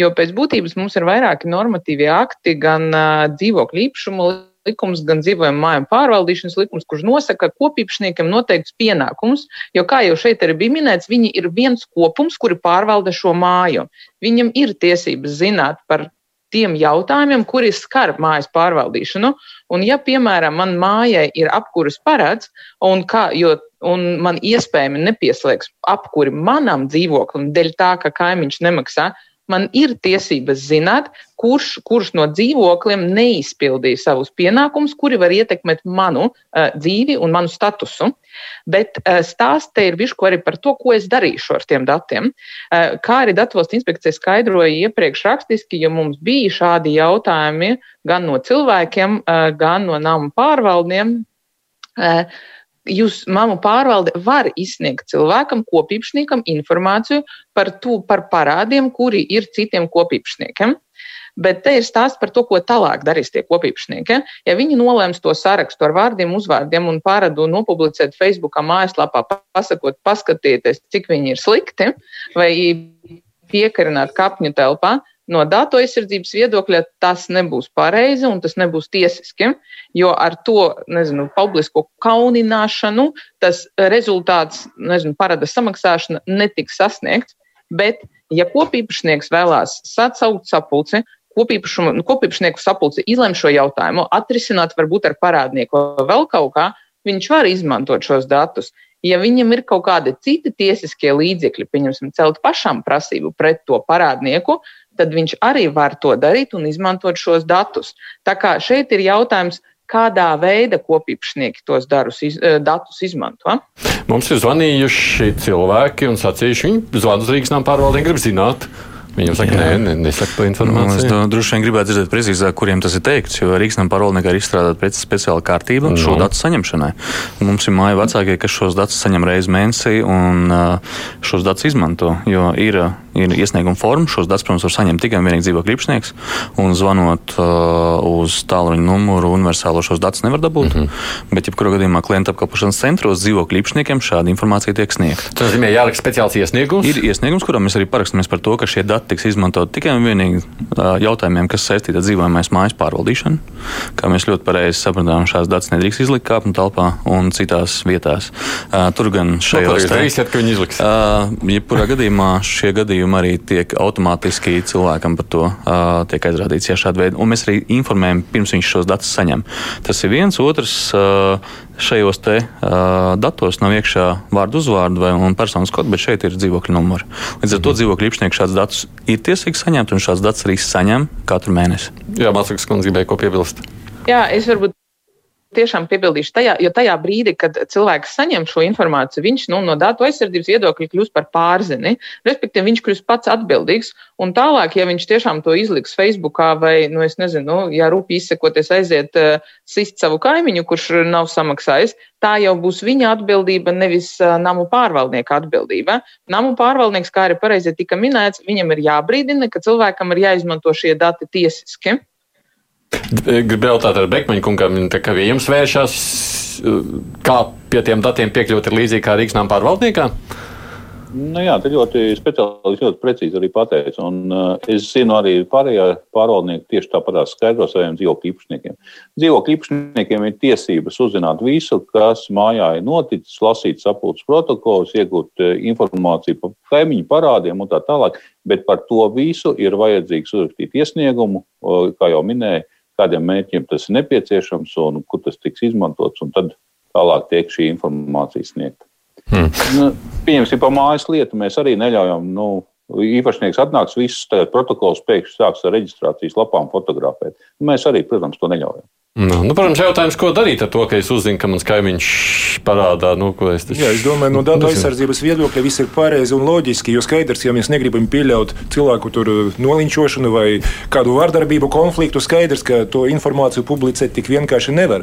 Jo pēc būtības mums ir vairāki normatīvie akti, gan dzīvokļu īpašumu likums, gan dzīvojama mājām pārvaldīšanas likums, kurš nosaka kopīpašniekiem noteikts pienākums, jo, kā jau šeit arī bija minēts, viņi ir viens kopums, kuri pārvalda šo māju. Viņam ir tiesības zināt par tiem jautājumiem, kuri skar mājas pārvaldīšanu. Un, ja, piemēram, man mājai ir apkuras parāds, un, kā, jo, un man iespējami nepieslēgs apkuri manam dzīvoklim, dēļ tā, ka kaimiņš nemaksā, man ir tiesības zināt, kurš, kurš no dzīvokļiem neizpildīja savus pienākumus, kuri var ietekmēt manu uh, dzīvi un manu statusu. Bet uh, stāsts te ir bišku arī par to, ko es darīšu ar tiem datiem. Uh, kā arī Datvalsts inspekcija skaidroja iepriekš rakstiski, jo mums bija šādi jautājumi gan no cilvēkiem, uh, gan no namu pārvaldiem. Uh, jūs mammu pārvalde var izsniegt cilvēkam, kopīpašniekam, informāciju par, to, par parādiem, kuri ir citiem kopīpašniekiem. Bet te ir stāsts par to, ko tālāk darīs tie kopīpašnieki. Ja viņi nolēms to sarakstu ar vārdiem, uzvārdiem un pārādu nopublicēt Facebook mājaslapā, pasakot, paskatieties, cik viņi ir slikti, vai piekarināt kapņu telpā, no datu aizsardzības viedokļa tas nebūs pareizi un tas nebūs tiesiski, jo ar to, nezinu, publisko kaunināšanu tas rezultāts, nezinu, parada samaksāšana netiks sasniegts, bet, ja kopīpašnieks vēlās sacaukt sapulci, kopīpašnieku sapulci izlem šo jautājumu, atrisināt varbūt ar parādnieku vai vēl kaut kā, viņš var izmantot šos datus. Ja viņam ir kaut kādi citi tiesiskie līdzekļi, pieņemsim, celt pašam prasību pret to parādnieku, tad viņš arī var to darīt un izmantot šos datus. Tā kā šeit ir jautājums, kādā veidā kopīpašnieki tos darus, iz, eh, datus izmanto. Mums ir zvanījuši cilvēki un sacījuši, viņi zvana uz Rīgas nama pārvaldību, grib zināt, Viņam saka, nē, ne, nesaka to informāciju. Nu, es do, droši vien gribētu dzirdēt precīzāk, kuriem tas ir teikts, jo Rīgas nama pārvaldniekā ir izstrādāta speciāla kārtība no. šo nu. datu saņemšanai. Mums ir māja vecākie, kas šos datus saņem reizi mēnesī un šos datus izmanto, jo ir, ir iesnieguma forma. Šos datus, protams, var saņemt tikai un vienīgi dzīvokļu īpašnieks, un zvanot uh, uz tālruņa numuru universālo šos datus nevar dabūt. Mm -hmm. Bet, jebkurā gadījumā, klienta apkalpošanas centros dzīvokļu īpašniekiem šāda informācija tiek sniegta. Tas nozīmē, jāraksta speciāls iesniegums. Ir iesniegums, kurā mēs arī parakstamies par to, ka šie dati tiks izmantot tikai un vienīgi jautājumiem, kas saistīti ar dzīvojamais mājas pārvaldīšanu. Kā mēs ļoti pareizi sapratām, šās datus nedrīkst izlikt kāpņu telpā un citās vietās. Tur gan šajos no, darīsiet, ka viņi izliks. Jebkurā gadījumā šie gadījumi arī tiek automātiski cilvēkam par to tiek aizrādīts, ja šāda veida. Un mēs arī informējam, pirms viņš šos datus saņem. Tas ir viens, otrs šajos te, uh, datos nav iekšā vārdu uzvārdu vai personas kods, bet šeit ir dzīvokļa numuri. Līdz ar to mhm. dzīvokļu īpašnieks šāds datus ir tiesīgs saņemt, un šāds dats arī saņem katru mēnesi. Jā, Mākslinieks kundze gribēja ko piebilst. Jā, es varbūt tiešām piebildīšu tajā, jo tajā brīdī, kad cilvēks saņem šo informāciju, viņš nu, no datu aizsardzības viedokļa kļūst par pārzini, respektīvi viņš kļūst pats atbildīgs. Un tālāk, ja viņš tiešām to izliks Facebookā vai, nu, es nezinu, nu, ja rūpīgi izsekoties aiziet uh, sist savu kaimiņu, kurš nav samaksājis, tā jau būs viņa atbildība, nevis uh, namu pārvaldnieka atbildība. Namu pārvaldnieks, kā arī pareizi tika minēts, viņam ir jābrīdina, ka cilvēkam ir jāizmanto šie dati tiesiski. Gribēju jautāt ar Bekmaņa kungam, kā pie jums vēršas, kā pie tiem datiem piekļūt ir līdzīgi kā Rīgas nama pārvaldniekā? Nu jā, tas ļoti speciālisti ļoti precīzi arī pateica. Un, uh, es zinu, arī pārējā pārvaldnieki tieši tāpat skaidro saviem dzīvokļu īpašniekiem. Dzīvokļu īpašniekiem ir tiesības uzzināt visu, kas mājā ir noticis, lasīt sapulces protokolus, iegūt uh, informāciju par kaimiņu parādiem un tā tālāk. Bet par to visu ir vajadzīgs uzrakstīt iesniegumu, uh, kā jau minēju, kādiem mērķiem tas ir nepieciešams un kur tas tiks izmantots. Tad tālāk tiek šī informācija sniegta. Hmm. Nu, pieņemsim, par mājas lietu mēs arī neļaujam. Nu, īpašnieks atnāks, visus protokolus pēkšņi sāks ar reģistrācijas lapām fotografēt. Mēs arī, protams, to neļaujam. Nu, nu, protams, jautājums, ko darīt ar to, ka es uzzinu, ka mans kaimiņš parādā, nu, ko es taču. Jā, es domāju, no datu aizsardzības viedokļa viss ir pareizi un loģiski, jo skaidrs, ja mēs negribam pieļaut cilvēku tur nolinčošanu vai kādu vārdarbību, konfliktu, skaidrs, ka to informāciju publicēt tik vienkārši nevar.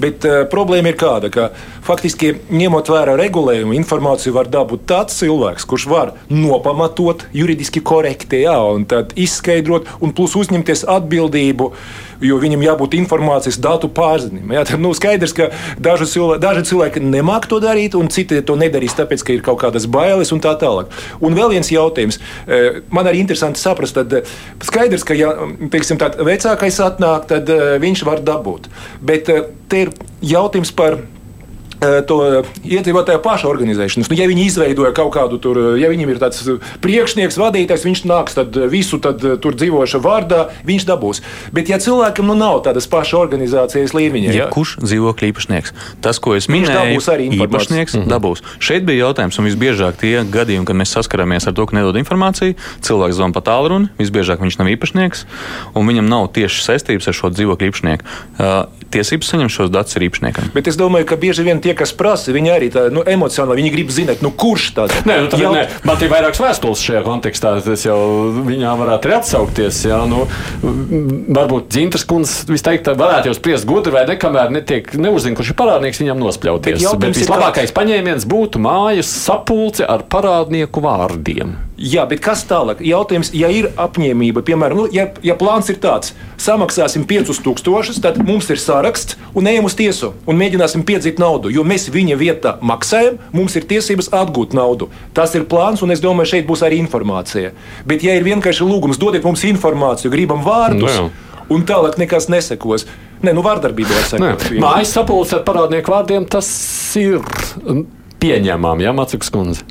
Bet uh, problēma ir kāda, ka faktiski ņemot vērā regulējumu, informāciju var dabūt tāds cilvēks, kurš var nopamatot juridiski korekti, jā, un tad izskaidrot un plus uzņemties atbildību jo viņam jābūt informācijas datu pārzinim. Jā, tad, nu, skaidrs, ka daži cilvēki, daži cilvēki nemāk to darīt, un citi to nedarīs, tāpēc, ka ir kaut kādas bailes un tā tālāk. Un vēl viens jautājums. E, man arī interesanti saprast, tad e, skaidrs, ka, ja teiksim, vecākais atnāk, tad e, viņš var dabūt. Bet te ir jautājums par to iedzīvotāju pašu organizēšanas. Nu, ja viņi izveidoja kaut kādu tur, ja viņam ir tāds priekšnieks, vadītājs, viņš nāks tad visu tad, tur dzīvoša vārdā, viņš dabūs. Bet, ja cilvēkam nu nav tādas pašas organizācijas līmeņa, ja, kurš dzīvokļa īpašnieks? Tas, ko es minēju, dabūs arī īpašnieks -hmm. dabūs. Šeit bija jautājums, un visbiežāk tie gadījumi, kad mēs saskaramies ar to, ka nedod informāciju, cilvēks zvana pa tālruni, visbiežāk viņš nav īpašnieks, un viņam nav tieši saistības ar šo dzīvokļu īpašnieku. Uh, tiesības saņemt šos datus ir īpašniekam. Bet es domāju, ka bieži vien tie, kas prasa, viņi arī tā nu, emocionāli viņi grib zināt, nu, kurš tāds ir. Nē, nu, jau... nē, man ir vairākas vēstules šajā kontekstā. Tas jau viņām varētu arī atsaukties. Jā, nu, varbūt Dzintras kundze visteikt, varētu jau spriest gudri vai ne, kamēr netiek neuzzina, kurš ir parādnieks, viņam nospļauties. Bet, bet vislabākais kā... paņēmiens būtu mājas sapulce ar parādnieku vārdiem. Jā, bet kas tālāk? Jautājums, ja ir apņēmība, piemēram, nu, ja, ja plāns ir tāds, samaksāsim 5000, tad mums ir saraksts un ejam uz tiesu un mēģināsim piedzīt naudu, jo mēs viņa vietā maksājam, mums ir tiesības atgūt naudu. Tas ir plāns, un es domāju, šeit būs arī informācija. Bet, ja ir vienkārši lūgums, dodiet mums informāciju, gribam vārdus. No, nu un tālāk nekas nesekos. Nē, nu, vārdarbība var sekot. Mājas sapulce ar parādnieku vārdiem tas ir pieņemami, ja Maciks kundze.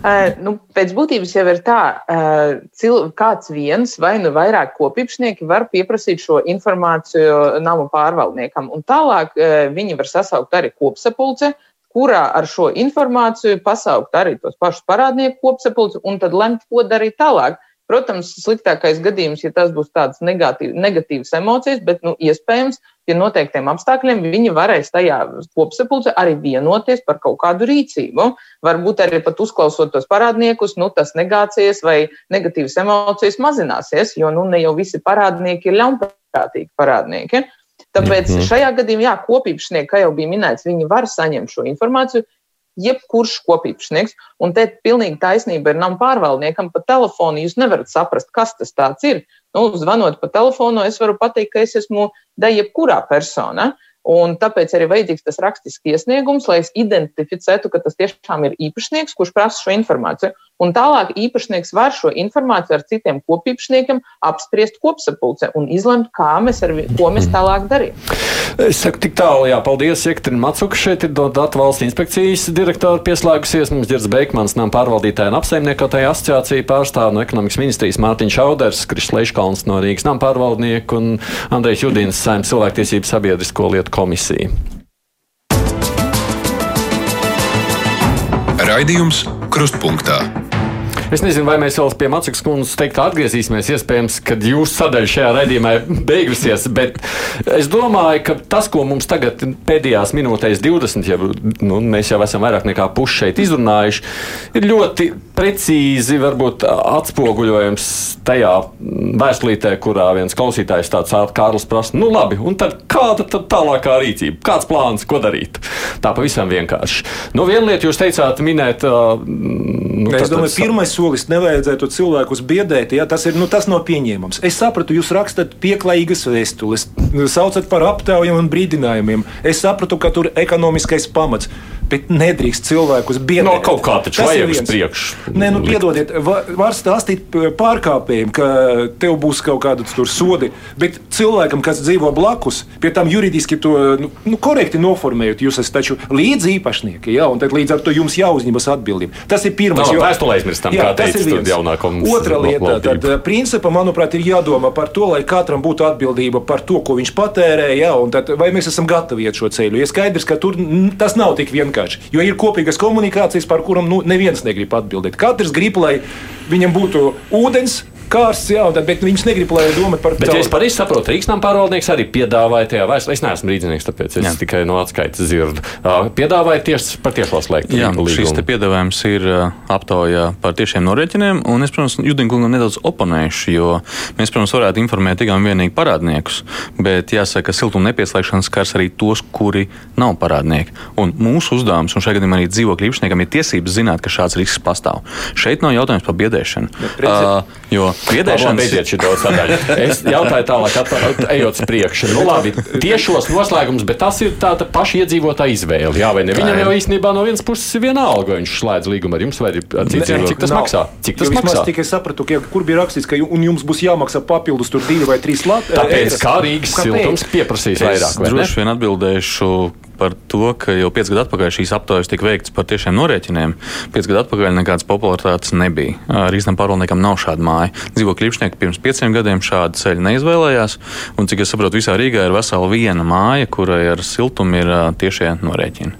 Uh, nu, pēc būtības jau ir tā, uh, cil, kāds viens vai nu vairāk kopīpašnieki var pieprasīt šo informāciju namu pārvaldniekam. Un tālāk uh, viņi var sasaukt arī kopsapulce, kurā ar šo informāciju pasaukt arī tos pašus parādnieku kopsapulci un tad lemt, ko darīt tālāk. Protams, sliktākais gadījums, ja tas būs tāds negatīv, negatīvs emocijas, bet nu, iespējams, pie noteiktiem apstākļiem viņi varēs tajā kopsapulcē arī vienoties par kaut kādu rīcību. Varbūt arī pat uzklausot tos parādniekus, nu, tas negācijas vai negatīvas emocijas mazināsies, jo nu, ne jau visi parādnieki ir ļaunprātīgi parādnieki. Tāpēc mhm. šajā gadījumā, jā, kopīpašnieki, kā jau bija minēts, viņi var saņemt šo informāciju, jebkurš kopīpašnieks. Un te pilnīgi taisnība ir nam pārvaldniekam pa telefonu. Jūs nevarat saprast, kas tas ir. Nu, zvanot pa telefonu, es varu pateikt, ka es esmu da jebkurā persona. Un tāpēc arī vajadzīgs tas rakstisks iesniegums, lai es identificētu, ka tas tiešām ir īpašnieks, kurš prasa šo informāciju. Un tālāk īpašnieks var šo informāciju ar citiem kopīpašniekiem apspriest kopsapulcē un izlemt, kā mēs ar ko mēs tālāk darījām. Es saku tik tālu, jā, paldies, Jekaterina Macuka. Šeit ir datu valsts inspekcijas direktora pieslēgusies. Mums ir Beigmans, nam pārvaldītāja un apsaimniekotāja asociācija pārstāv no ekonomikas ministrijas Mārtiņš Auders, Krišs Leiškalns no Rīgas nam pārvaldnieku un Andrejs Judins, saimnes cilvēktiesību sabiedrisko lietu komisija. Raidījums Krustpunktā. Es nezinu, vai mēs vēl pie Macikas kundzes teikt atgriezīsimies. Iespējams, ka jūsu sadaļa šajā raidījumā beigusies, bet es domāju, ka tas, ko mums tagad pēdējās minūtēs 20, ja nu, mēs jau esam vairāk nekā puši šeit izrunājuši, ir ļoti precīzi varbūt atspoguļojams tajā vēstulītē, kurā viens klausītājs tāds Kārlis prasa, nu labi, un tad kāda tad tālākā rīcība? Kāds plāns, ko darīt? Tā pavisam vienkārši. Nu, viena lieta jūs teicāt minēt. Nu, es domāju, pirmais solis nevajadzētu cilvēkus biedēt. Ja, tas, ir, nu, tas nav pieņēmams. Es sapratu, jūs rakstat pieklājīgas vēstules, saucat par aptaujām un brīdinājumiem. Es sapratu, ka tur ekonomiskais pamats bet nedrīkst cilvēkus biedēt. No kaut kā taču vajag uz priekšu. Nē, nu, piedodiet, var stāstīt pārkāpējiem, ka tev būs kaut kāda sodi, bet cilvēkam, kas dzīvo blakus, pie tam juridiski to nu, nu, korekti noformējot, jūs esat taču līdz īpašnieki, ja, un tad līdz ar to jums jāuzņemas atbildība. Tas ir pirmais. No, jo, vēstulē aizmirstam, jā, kā teica tur jaunā komisija. Otra lieta, tad principā, manuprāt, ir jādomā par to, lai katram būtu atbildība par to, ko viņš patērē, ja, un tad vai mēs esam gatavi iet šo ceļu. Ir skaidrs, ka tur tas nav tik vienkārši vienkārši. Jo ir kopīgas komunikācijas, par kurām nu, neviens negrib atbildēt. Katrs grib, lai viņam būtu ūdens, kārsts, jā, tad, bet viņš negrib, lai doma par to. Bet, ja es pareizi saprotu, Rīgas nama pārvaldnieks arī piedāvāja tajā vēstulē. Es neesmu rīznieks, tāpēc es jā. tikai no atskaites dzirdu. Piedāvāja tieši par tiešo slēgtu. Jā, līgumu. šis piedāvājums ir aptaujā par tiešiem norēķiniem, un es, protams, Judinkungam nedaudz oponēšu, jo mēs, protams, varētu informēt tikai un vienīgi parādniekus, bet jāsaka, ka siltuma nepieslēgšana skars arī tos, kuri nav parādnieki. Un mūsu uzdevums, un šajā gadījumā arī dzīvokļu īpašniekam, ir tiesības zināt, ka šāds risks pastāv. Šeit nav jautājums par biedēšanu. Ja, uh, jo Biedēšanas beidziet šo sadaļu. Es jautāju tālāk, ejot uz priekšu. Nu, labi, tiešos noslēgums, bet tas ir tāda paša iedzīvotāja izvēle. Jā, vai ne? Viņam jau īstenībā no vienas puses ir vienalga, vai viņš slēdz līgumu ar jums vai ar citiem. Cik tas nav. maksā? Cik tas maksā? Tikai sapratu, ka, kur bija rakstīts, ka jums būs jāmaksā papildus tur divi vai trīs lati. Tāpēc kā Rīgas siltums pieprasīs vairāk. Droši vien atbildēšu par to, ka jau 5 gadu atpakaļ šīs aptaujas tika veikts par tiešiem norēķiniem. 5 gadu atpakaļ nekādas popularitātes nebija. Rīsnam pārvaldniekam nav šāda māja. Dzīvokļu īpašnieki pirms pieciem gadiem šādu ceļu neizvēlējās, un cik es saprotu, visā Rīgā ir vesela viena māja, kurai ar siltumu ir tiešie norēķini.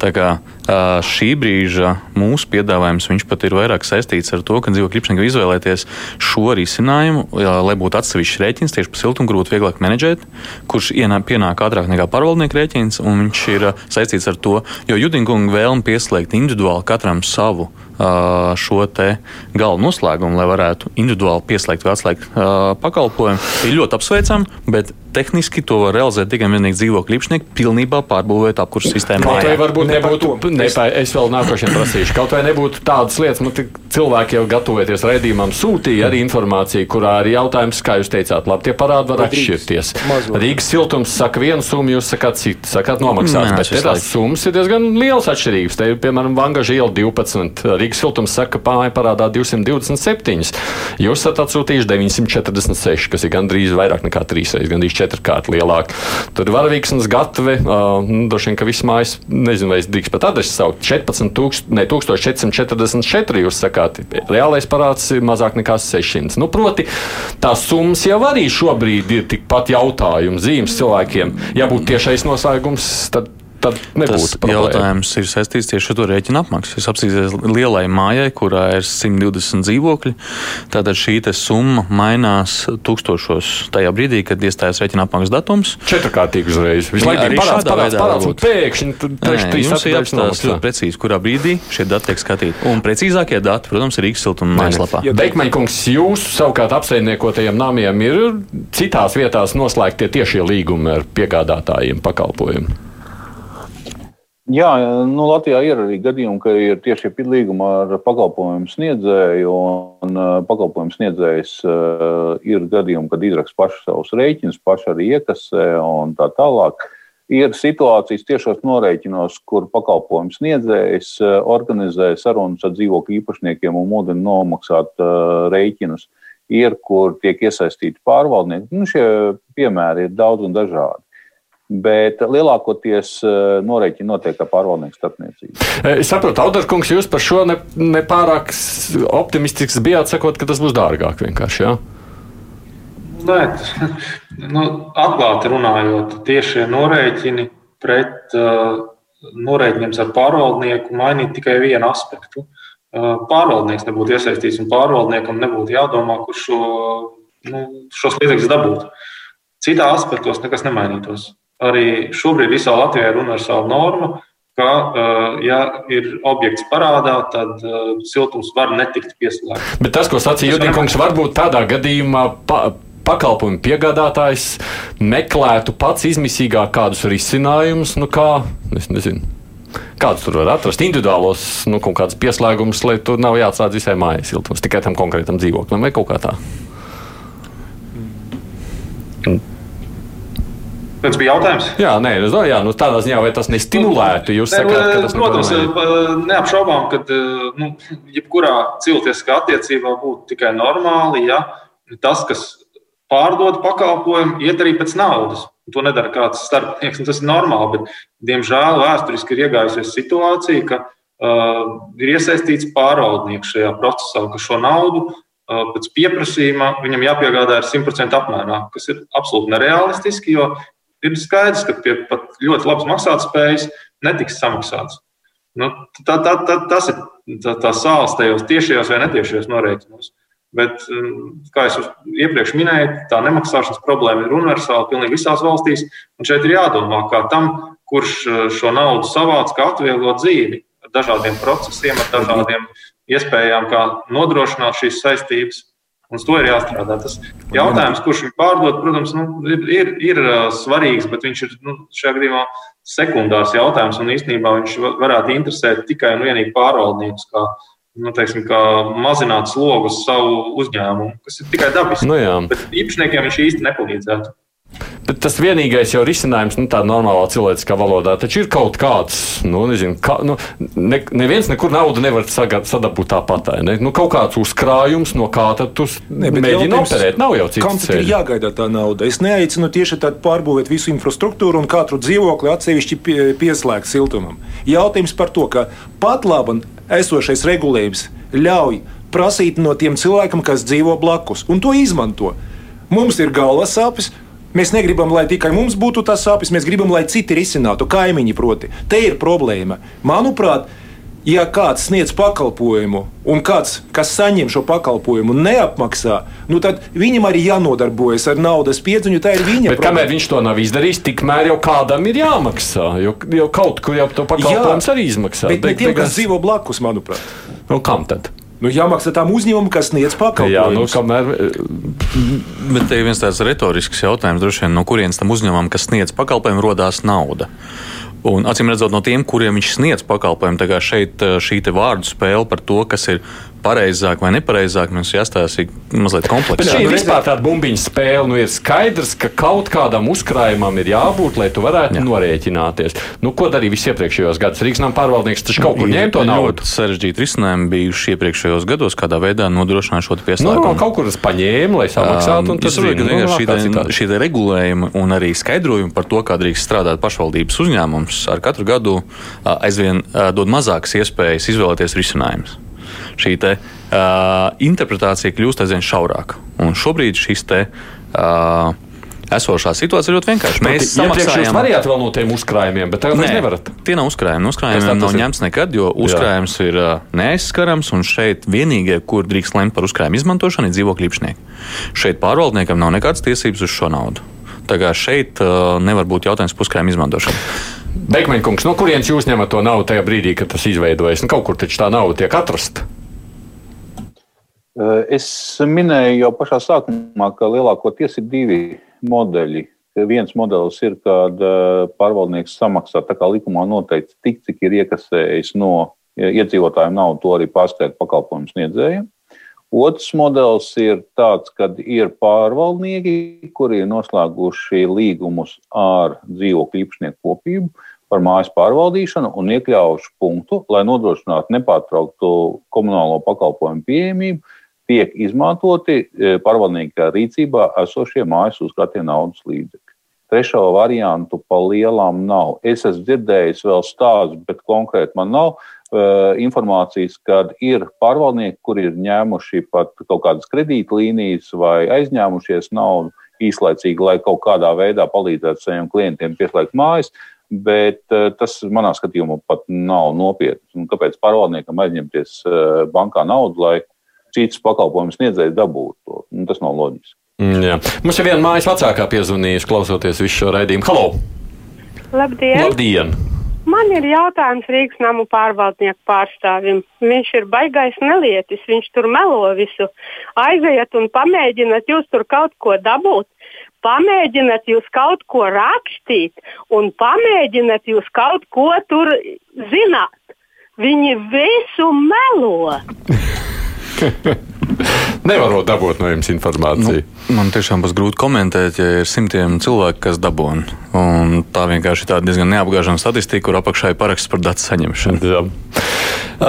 Tā kā šī brīža mūsu piedāvājums pat ir vairāk saistīts ar to, ka dzīvokļu īpašnieki izvēlēties šo risinājumu, lai būtu atsevišķs rēķins tieši par siltumgrūtu vieglāk menedžēt, kurš ienāk, pienāk ātrāk nekā pārvaldnieka rēķins, un viņš ir saistīts ar to, jo Judinkunga vēlme pieslēgt individuāli katram savu šo gala noslēgumu, lai varētu individuāli pieslēgt vai atslēgt pakalpojumu, ir ļoti apsveicama, bet tehniski to var realizēt tikai vienīgi dzīvokļu īpašnieki, pilnībā pārbūvēt apkursu sistēmu. Kaut vai varbūt ne nebūtu, nepā, es vēl nākošajam prasīšu, kaut vai nebūtu tādas lietas, nu, cilvēki jau gatavoties raidījumam sūtīja arī informāciju, kurā ir jautājums, kā jūs teicāt, labi, tie parādi var atšķirties. Rīgas siltums saka vienu summu, jūs sakāt citu, sakāt nomaksāts, bet tās summas ir diezgan lielas atšķirības. Te ir, piemēram, Vangaža iela 12, Rīgas siltums saka, pāja parādā 227. Jūs esat atsūtījuši 946, kas ir gandrīz vairāk nekā trīsreiz, gandrīz četrkārt lielāka. Tur var vīksnes gatave, uh, droši vien, ka viss mājas, nezinu, vai es drīkst pat adresi saukt, 14, tūkst, ne, 1444, jūs sakāt, reālais parāds ir mazāk nekā 600. Nu, proti, tās summas jau arī šobrīd ir tikpat jautājumu zīmes cilvēkiem. Ja būtu tiešais noslēgums, tad tad nebūtu tas problēma. jautājums ir saistīts tieši ar to rēķinu apmaksu. Es apsīsies lielai mājai, kurā ir 120 dzīvokļi. Tātad šī summa mainās tūkstošos tajā brīdī, kad iestājas rēķina apmaksas datums. Četrkārtīgi uzreiz. Visu laiku arī parāds, parāds, parāds, un pēkšņi tur ir jāapstāsta ļoti precīzi, kurā brīdī šie dati tiek skatīti. Un precīzākie dati, protams, ir Rīgas siltuma mājaslapā. Beigmaņkungs, jūsu savukārt apsaimniekotajiem namiem ir citās vietās noslēgtie tiešie līgumi ar piegādātājiem pakalpojumu. Jā, nu, Latvijā ir arī gadījumi, ka ir tieši līguma ar pakalpojumu sniedzēju, un uh, pakalpojumu sniedzējs uh, ir gadījumi, kad izraksta pašu savus rēķinus, paši arī iekasē un tā tālāk. Ir situācijas tiešos norēķinos, kur pakalpojumu sniedzējs uh, organizē sarunas ar dzīvokļu īpašniekiem un mudina nomaksāt rēķinus. Ir, kur tiek iesaistīti pārvaldnieki. Nu, šie piemēri ir daudz un dažādi bet lielākoties eh, norēķini notiek ar pārvaldnieku starpniecību. Eh, es saprotu, Audarkungs, jūs par šo nepārāk ne optimistisks bijāt, sakot, ka tas būs dārgāk vienkārši. Jā? Nē, nu, atklāti runājot, tiešie norēķini pret uh, norēķiniem ar pārvaldnieku mainīt tikai vienu aspektu. Uh, pārvaldnieks nebūtu iesaistīts un pārvaldniekam nebūtu jādomā, kurš šo, nu, šos līdzekļus dabūt. Citā aspektos nekas nemainītos arī šobrīd visā Latvijā runa ar savu normu, ka, eh, ja ir objekts parādā, tad eh, siltums var netikt pieslēgts. Bet tas, ko sacīja Judīkungs, varbūt tādā gadījumā. Pa pakalpojumu piegādātājs meklētu pats izmisīgāk kādus risinājumus, nu kā, es nezinu. Kādus tur var atrast? Individuālos, nu, kaut kādas pieslēgumus, lai tur nav jāatslēdz visai mājas siltums, tikai tam konkrētam dzīvoklim vai kaut kā tā. Mm. Tas bija jautājums. Jā, nē, es domāju, jā, nu, tādā ziņā, vai tas nestimulētu. Jūs sakāt, ka tas protams, neapšaubām, ka nu, jebkurā cilvēciskā attiecībā būtu tikai normāli, ja tas, kas pārdod pakalpojumu, iet arī pēc naudas. To nedara kāds starpnieks, un tas ir normāli. Bet, diemžēl vēsturiski ir iegājusies situācija, ka uh, ir iesaistīts pārvaldnieks šajā procesā, ka šo naudu uh, pēc pieprasījuma viņam jāpiegādā ar 100% apmērā, kas ir absolūti nereālistiski, jo ir skaidrs, ka pie pat ļoti labas maksātspējas netiks samaksāts. Nu, tā, tā, tā, tas ir tā, tā sāls tajos tiešajos vai netiešajos norēķinos. Bet, um, kā jau iepriekš minēju, tā nemaksāšanas problēma ir universāla pilnīgi visās valstīs. Šeit ir jādomā, kā tam, kurš uh, šo naudu savāc, kā atvieglot dzīvi ar dažādiem procesiem, ar dažādiem iespējām, kā nodrošināt šīs saistības. Uz to ir jāstrādā. Tas jautājums, kurš viņu pārdod, protams, nu, ir, ir, ir svarīgs, bet viņš ir nu, šajā gadījumā sekundārs jautājums. Un īstenībā viņš varētu interesēt tikai un vienīgi pārvaldniekus, kā, nu, teiksim, kā mazināt slogu uz savu uzņēmumu, kas ir tikai dabiski. Nu, jā. bet īpašniekiem viņš īsti nepalīdzētu. Bet tas vienīgais jau risinājums, nu, tādā normālā cilvēciskā valodā, taču ir kaut kāds, nu, nezinu, kā, nu, ne, neviens nekur naudu nevar sagad, sadabūt tāpat. Ne? Nu, kaut kāds uzkrājums, no kā tad tu ne, mēģini operēt, nav jau cits. Kam tad ir jāgaida tā nauda? Es neaicinu tieši tādu pārbūvēt visu infrastruktūru un katru dzīvokli atsevišķi pie, pieslēgt siltumam. Jautājums par to, ka pat labi esošais regulējums ļauj prasīt no tiem cilvēkiem, kas dzīvo blakus, un to izmanto. Mums ir galvas sāpes, Mēs negribam, lai tikai mums būtu tas sāpes, mēs gribam, lai citi risinātu, kaimiņi proti. Te ir problēma. Manuprāt, ja kāds sniedz pakalpojumu, un kāds, kas saņem šo pakalpojumu, neapmaksā, nu tad viņam arī jānodarbojas ar naudas piedziņu. Tā ir viņa Bet, problēma. Kamēr viņš to nav izdarījis, tikmēr jau kādam ir jāmaksā. Jo, jo kaut kur jau to pakalpojumu arī izmaksā. Bet, bet ne tiem, kas dzīvo blakus, manuprāt. Nu, kam tad? Nu, jāmaksā tām uzņēmumam, kas sniedz pakalpojumus. Jā, nu, kamēr... Bet te ir viens tāds retorisks jautājums, droši vien, no kurienes tam uzņēmumam, kas sniedz pakalpojumu, rodās nauda. Un, acīm redzot, no tiem, kuriem viņš sniedz pakalpojumu, tā kā šeit šī vārdu spēle par to, kas ir pareizāk vai nepareizāk, mums jāstāsta mazliet kompleksāk. Bet šī vispār tāda bumbiņa spēle, nu ir skaidrs, ka kaut kādam uzkrājumam ir jābūt, lai tu varētu Jā. norēķināties. Nu, ko darīja visi iepriekšējos gados? Rīgas nama pārvaldnieks taču kaut kur ņēma to naudu. Ļoti sarežģīti risinājumi bijuši iepriekšējos gados, kādā veidā nodrošināja šo pieslēgumu. Nu, kaut kur tas paņēma, lai samaksātu. Um, tas ir nu, šī, šī regulējuma un arī skaidrojumi par to, kā drīkst strādāt pašvaldības uzņēmums ar katru gadu aizvien dod mazākas iespējas izvēlēties risinājumus šī te, uh, interpretācija kļūst aizvien šaurāka. Un šobrīd šis te. Uh, Esošā situācija ir ļoti vienkārša. Mēs samaksājam. Jūs varējāt vēl no tiem uzkrājumiem, bet tagad Nē, nevarat. Tie nav uzkrājumi. Uzkrājumiem nav ņemts nekad, jo uzkrājums Jā. ir uh, neaizskarams, un šeit vienīgie, kur drīkst lemt par uzkrājumu izmantošanu, ir dzīvokļu īpašnieki. Šeit pārvaldniekam nav nekādas tiesības uz šo naudu. Tā kā šeit uh, nevar būt jautājums par uzkrājumu izmantošanu. Bekmeņkungs, no kurienes jūs ņemat to naudu tajā brīdī, kad tas izveidojas? Nu, kaut kur taču tā nauda tiek atrasta. Eh, es minēju jau pašā sākumā, ka lielākoties ir divi modeļi. Viens modelis ir, kad eh, pārvaldnieks samaksā tā kā likumā noteikts tik, cik ir iekasējis no iedzīvotājiem naudu, to arī pārskaita pakalpojumu sniedzējiem. Otrs modelis ir tāds, kad ir pārvaldnieki, kuri ir noslēguši līgumus ar dzīvokļu īpašnieku kopību par mājas pārvaldīšanu un iekļaujuši punktu, lai nodrošinātu nepārtrauktu komunālo pakalpojumu pieejamību tiek izmantoti e, pārvaldnieka rīcībā esošie mājas uzkrātie naudas līdzekļi. Trešo variantu pa lielām nav. Es esmu dzirdējis vēl stāstu, bet konkrēti man nav uh, informācijas, kad ir pārvaldnieki, kuri ir ņēmuši pat kaut kādas kredītlīnijas vai aizņēmušies naudu īslaicīgi, lai kaut kādā veidā palīdzētu saviem klientiem pieslēgt mājas, bet uh, tas manā skatījumā pat nav nopietni. Kāpēc pārvaldniekam aizņemties uh, bankā naudu, lai cits pakalpojumu sniedzējs dabūtu to. Nu, tas nav loģiski. Mm, jā. Mums ir viena mājas vecākā piezvanījusi, klausoties visu šo raidījumu. Halo! Labdien! Labdien. Man ir jautājums Rīgas namu pārvaldnieku pārstāvim. Viņš ir baigais nelietis, viņš tur melo visu. Aiziet un pamēģiniet jūs tur kaut ko dabūt. Pamēģiniet jūs kaut ko rakstīt un pamēģiniet jūs kaut ko tur zināt. Viņi visu melo. Nevarot dabūt no jums informāciju. Nu, man tiešām būs grūti komentēt, ja ir simtiem cilvēku, kas dabūna. Tā vienkārši ir diezgan neapgāžama statistika, kur apakšā ir paraksts par datu saņemšanu. Jā.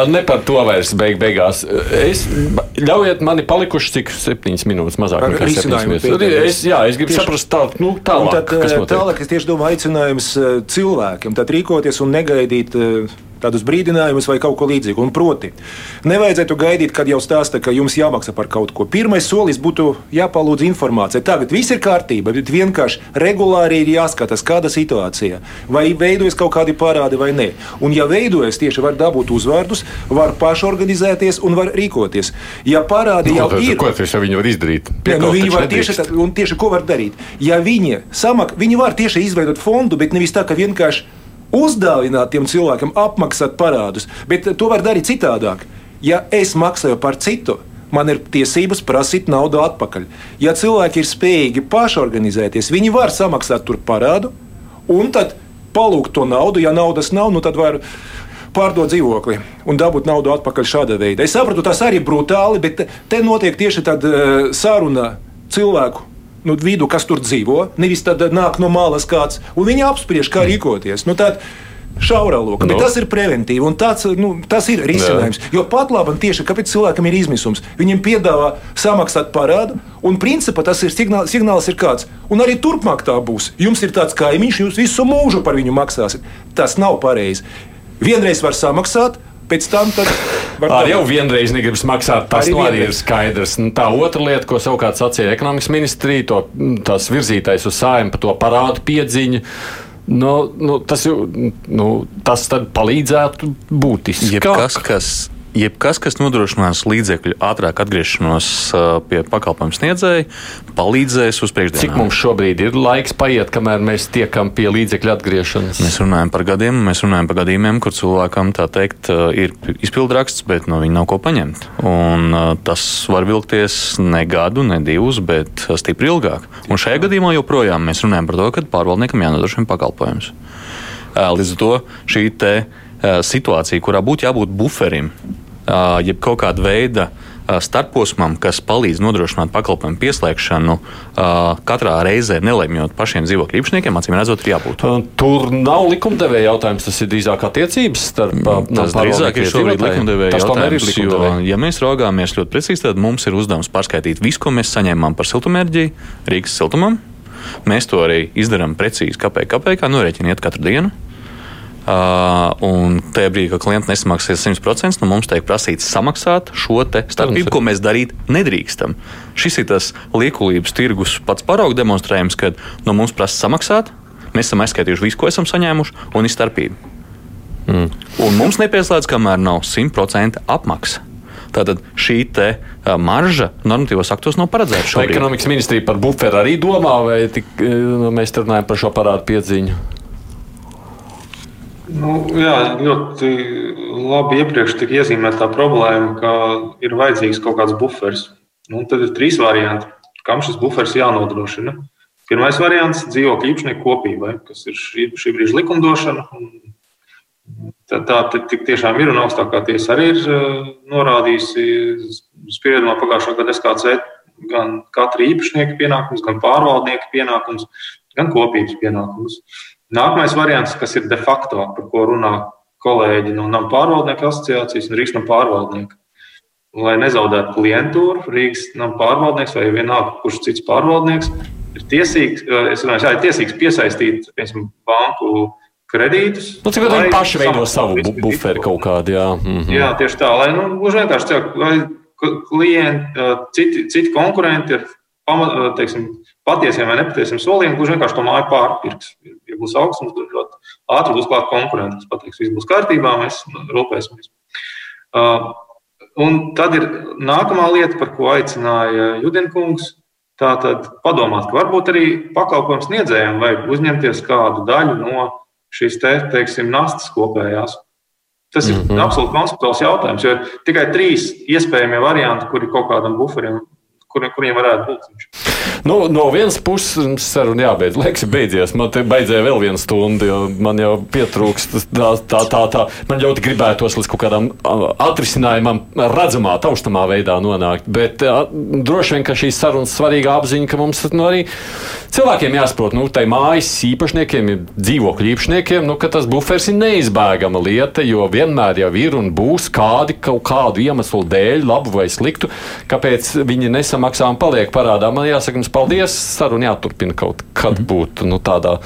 Ne par to vairs beig beigās. Es, ļaujiet, man ir palikuši cik septiņas minūtes mazāk nekā septiņas minūtes. Es, jā, es gribu tieši, saprast tā, nu, tālāk. Tad, tālāk es tieši domāju aicinājums cilvēkiem tad rīkoties un negaidīt tādus brīdinājumus vai kaut ko līdzīgu. Un proti, nevajadzētu gaidīt, kad jau stāsta, ka jums jāmaksā par kaut ko. Pirmais solis būtu jāpalūdz informācija. Tagad viss ir kārtībā, bet vienkārši regulāri ir jāskatās, kāda situācija. Vai veidojas kaut kādi parādi vai nē. Un, ja veidojas, tieši var dabūt uzvārdus, var pašorganizēties un var rīkoties. Ja parādi nu, jau ir, ko tas viņi var izdarīt? Jā, nu, viņi var tieši, tā, tieši ko var darīt. Ja viņi samak, viņi var tieši izveidot fondu, bet nevis tā, ka vienkārši uzdāvināt tiem cilvēkiem, apmaksāt parādus, bet to var darīt citādāk. Ja es maksāju par citu, man ir tiesības prasīt naudu atpakaļ. Ja cilvēki ir spējīgi pašorganizēties, viņi var samaksāt tur parādu un tad palūgt to naudu. Ja naudas nav, nu tad var pārdot dzīvokli un dabūt naudu atpakaļ šāda veida. Es saprotu, tas arī ir brutāli, bet te notiek tieši tāda uh, saruna cilvēku nu, vidu, kas tur dzīvo, nevis tad nāk no malas kāds, un viņi apspriež, kā rīkoties. Nu, tad, šaurā lokā. No. Tas ir preventīvi un tāds, nu, tas ir risinājums. Jā. Jo pat labi, tieši kāpēc cilvēkam ir izmisums, viņam piedāvā samaksāt parādu, un principā tas ir signāls, signāls ir kāds. Un arī turpmāk tā būs. Jums ir tāds kaimiņš, jūs visu mūžu par viņu maksāsiet. Tas nav pareizi. Vienreiz var samaksāt, pēc tam Ar jau vienreiz negribas maksāt, tas arī, nu arī ir skaidrs. Nu, tā otra lieta, ko savukārt sacīja ekonomikas ministrija, to, tas virzītais uz sājumu par to parādu piedziņu. Nu, nu, tas, nu, tas palīdzētu būtiski. Jebkas, kas jebkas, kas nodrošinās līdzekļu ātrāk atgriešanos pie pakalpojumu sniedzēja, palīdzēs uz priekšu. Cik mums šobrīd ir laiks paiet, kamēr mēs tiekam pie līdzekļu atgriešanas? Mēs runājam par gadiem, mēs runājam par gadījumiem, kur cilvēkam tā teikt ir izpildraksts, bet no viņa nav ko paņemt. Un tas var vilkties ne gadu, ne divus, bet stipri ilgāk. Un šajā gadījumā joprojām mēs runājam par to, ka pārvaldniekam jānodrošina pakalpojums. Līdz ar to šī situācija, kurā būtu jābūt buferim, jeb kaut kāda veida starposmam, kas palīdz nodrošināt pakalpojumu pieslēgšanu, katrā reizē nelemjot pašiem dzīvokļu īpašniekiem, acīm redzot, ir jābūt. Tur nav likumdevēja jautājums, tas ir drīzāk attiecības starp. Tas drīzāk ir šobrīd likumdevēja jautājums, ir jo, ja mēs raugāmies ļoti precīzi, tad mums ir uzdevums pārskaitīt visu, ko mēs saņēmām par siltumērģiju Rīgas siltumam. Mēs to arī izdarām precīzi, kāpēc, kāpēc, kā norēķiniet katru dienu. Uh, un tajā brīdī, kad klients nesamaksās 100%, nu mums tiek prasīts samaksāt šo starpību, ko mēs darīt nedrīkstam. Šis ir tas liekulības tirgus pats paraugu demonstrējums, kad no mums prasa samaksāt, mēs esam aizskaitījuši visu, ko esam saņēmuši, un ir starpība. Mm. Un mums nepieslēdz, kamēr nav 100% apmaksa. Tātad šī te, uh, marža normatīvos aktos nav paredzēta. Vai ekonomikas ministrija par buferu arī domā, vai tik, mēs runājam par šo parādu piedziņu? Nu, jā, ļoti labi iepriekš tika iezīmēta tā problēma, ka ir vajadzīgs kaut kāds buferis. Nu, tad ir trīs varianti, kam šis buferis jānodrošina. Pirmais variants - dzīvokļu īpašnieku kopībai, kas ir šī, šī brīža likumdošana. Tā, tā tiešām ir un augstākā tiesa arī ir uh, norādījusi spriedumā pagājušā gada SKC gan katra īpašnieka pienākums, gan pārvaldnieka pienākums, gan kopības pienākums. Nākamais variants, kas ir de facto, par ko runā kolēģi no nama pārvaldnieku asociācijas un Rīgas nama pārvaldnieka. Lai nezaudētu klientūru, Rīgas nama pārvaldnieks vai vienalga, kurš cits pārvaldnieks ir tiesīgs, eh, runāju, jā, ir tiesīgs piesaistīt piemēram, banku kredītus. Nu, cik viņi paši veido savu bu buferi kaut kādu, jā. Mm -hmm. Jā, tieši tā, lai nu, gluži vienkārši cilvēki, lai klienti, eh, citi, citi konkurenti ir eh, teiksim, patiesiem vai nepatiesiem solījumiem, kurš vienkārši to māju pārpirks. Ja būs augstums, tad ļoti ātri būs klāt konkurenti, kas pateiks, viss būs kārtībā, mēs rūpēsimies. Uh, un tad ir nākamā lieta, par ko aicināja Judinkungs. Tā tad padomāt, ka varbūt arī pakalpojums sniedzējiem vajag uzņemties kādu daļu no šīs te, teiksim, nastas kopējās. Tas ir mm -hmm. absolūti konceptuāls jautājums, jo ir tikai trīs iespējamie varianti, kuri kaut kādam buferim kuriem, kuriem varētu būt. Nu, no vienas puses, saruna jābeidz. Laiks beidzies. Man te beidzēja vēl viena stunda, jo man jau pietrūkst tā, tā, tā, tā. Man ļoti gribētos līdz kaut kādam atrisinājumam, redzamā, taustamā veidā nonākt. Bet uh, droši vien, ka šīs sarunas svarīga apziņa, ka mums nu, arī cilvēkiem jāsaprot, nu, tai mājas īpašniekiem, dzīvokļu īpašniekiem, nu, ka tas buferis ir neizbēgama lieta, jo vienmēr jau ir un būs kādi kaut kādu iemeslu dēļ, labu vai sliktu, kāpēc viņi nesam maksā un paliek parādā. Man jāsaka, jums paldies. Saruna jāturpina kaut kad mhm. būt nu, tādā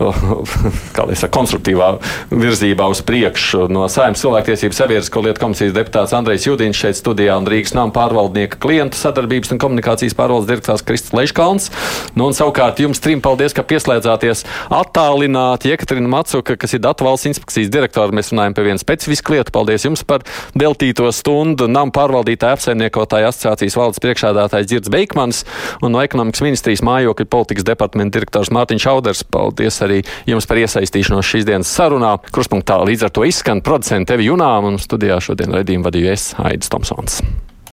saka, konstruktīvā virzībā uz priekšu. No Saimnes cilvēktiesību sabiedrisko lietu komisijas deputāts Andrejs Judins šeit studijā un Rīgas nama pārvaldnieka klientu sadarbības un komunikācijas pārvaldes direktors Kristis Leiškalns. Nu, un savukārt jums trim paldies, ka pieslēdzāties attālināti. Jekaterina Macuka, kas ir datu valsts inspekcijas direktora, mēs runājam par vienu specifisku lietu. Paldies jums par veltīto stundu. Nama pārvaldītāja apsaimniekotāja asociācijas valdes priekšādā priekšsēdētājs Girds Beikmans un no ekonomikas ministrijas mājokļu politikas departamenta direktors Mārtiņš Auders. Paldies arī jums par iesaistīšanos šīs dienas sarunā. Kruspunktā līdz ar to izskan producents Tevi Junām un studijā šodien raidījumu vadīju es, Aidis Tomsons.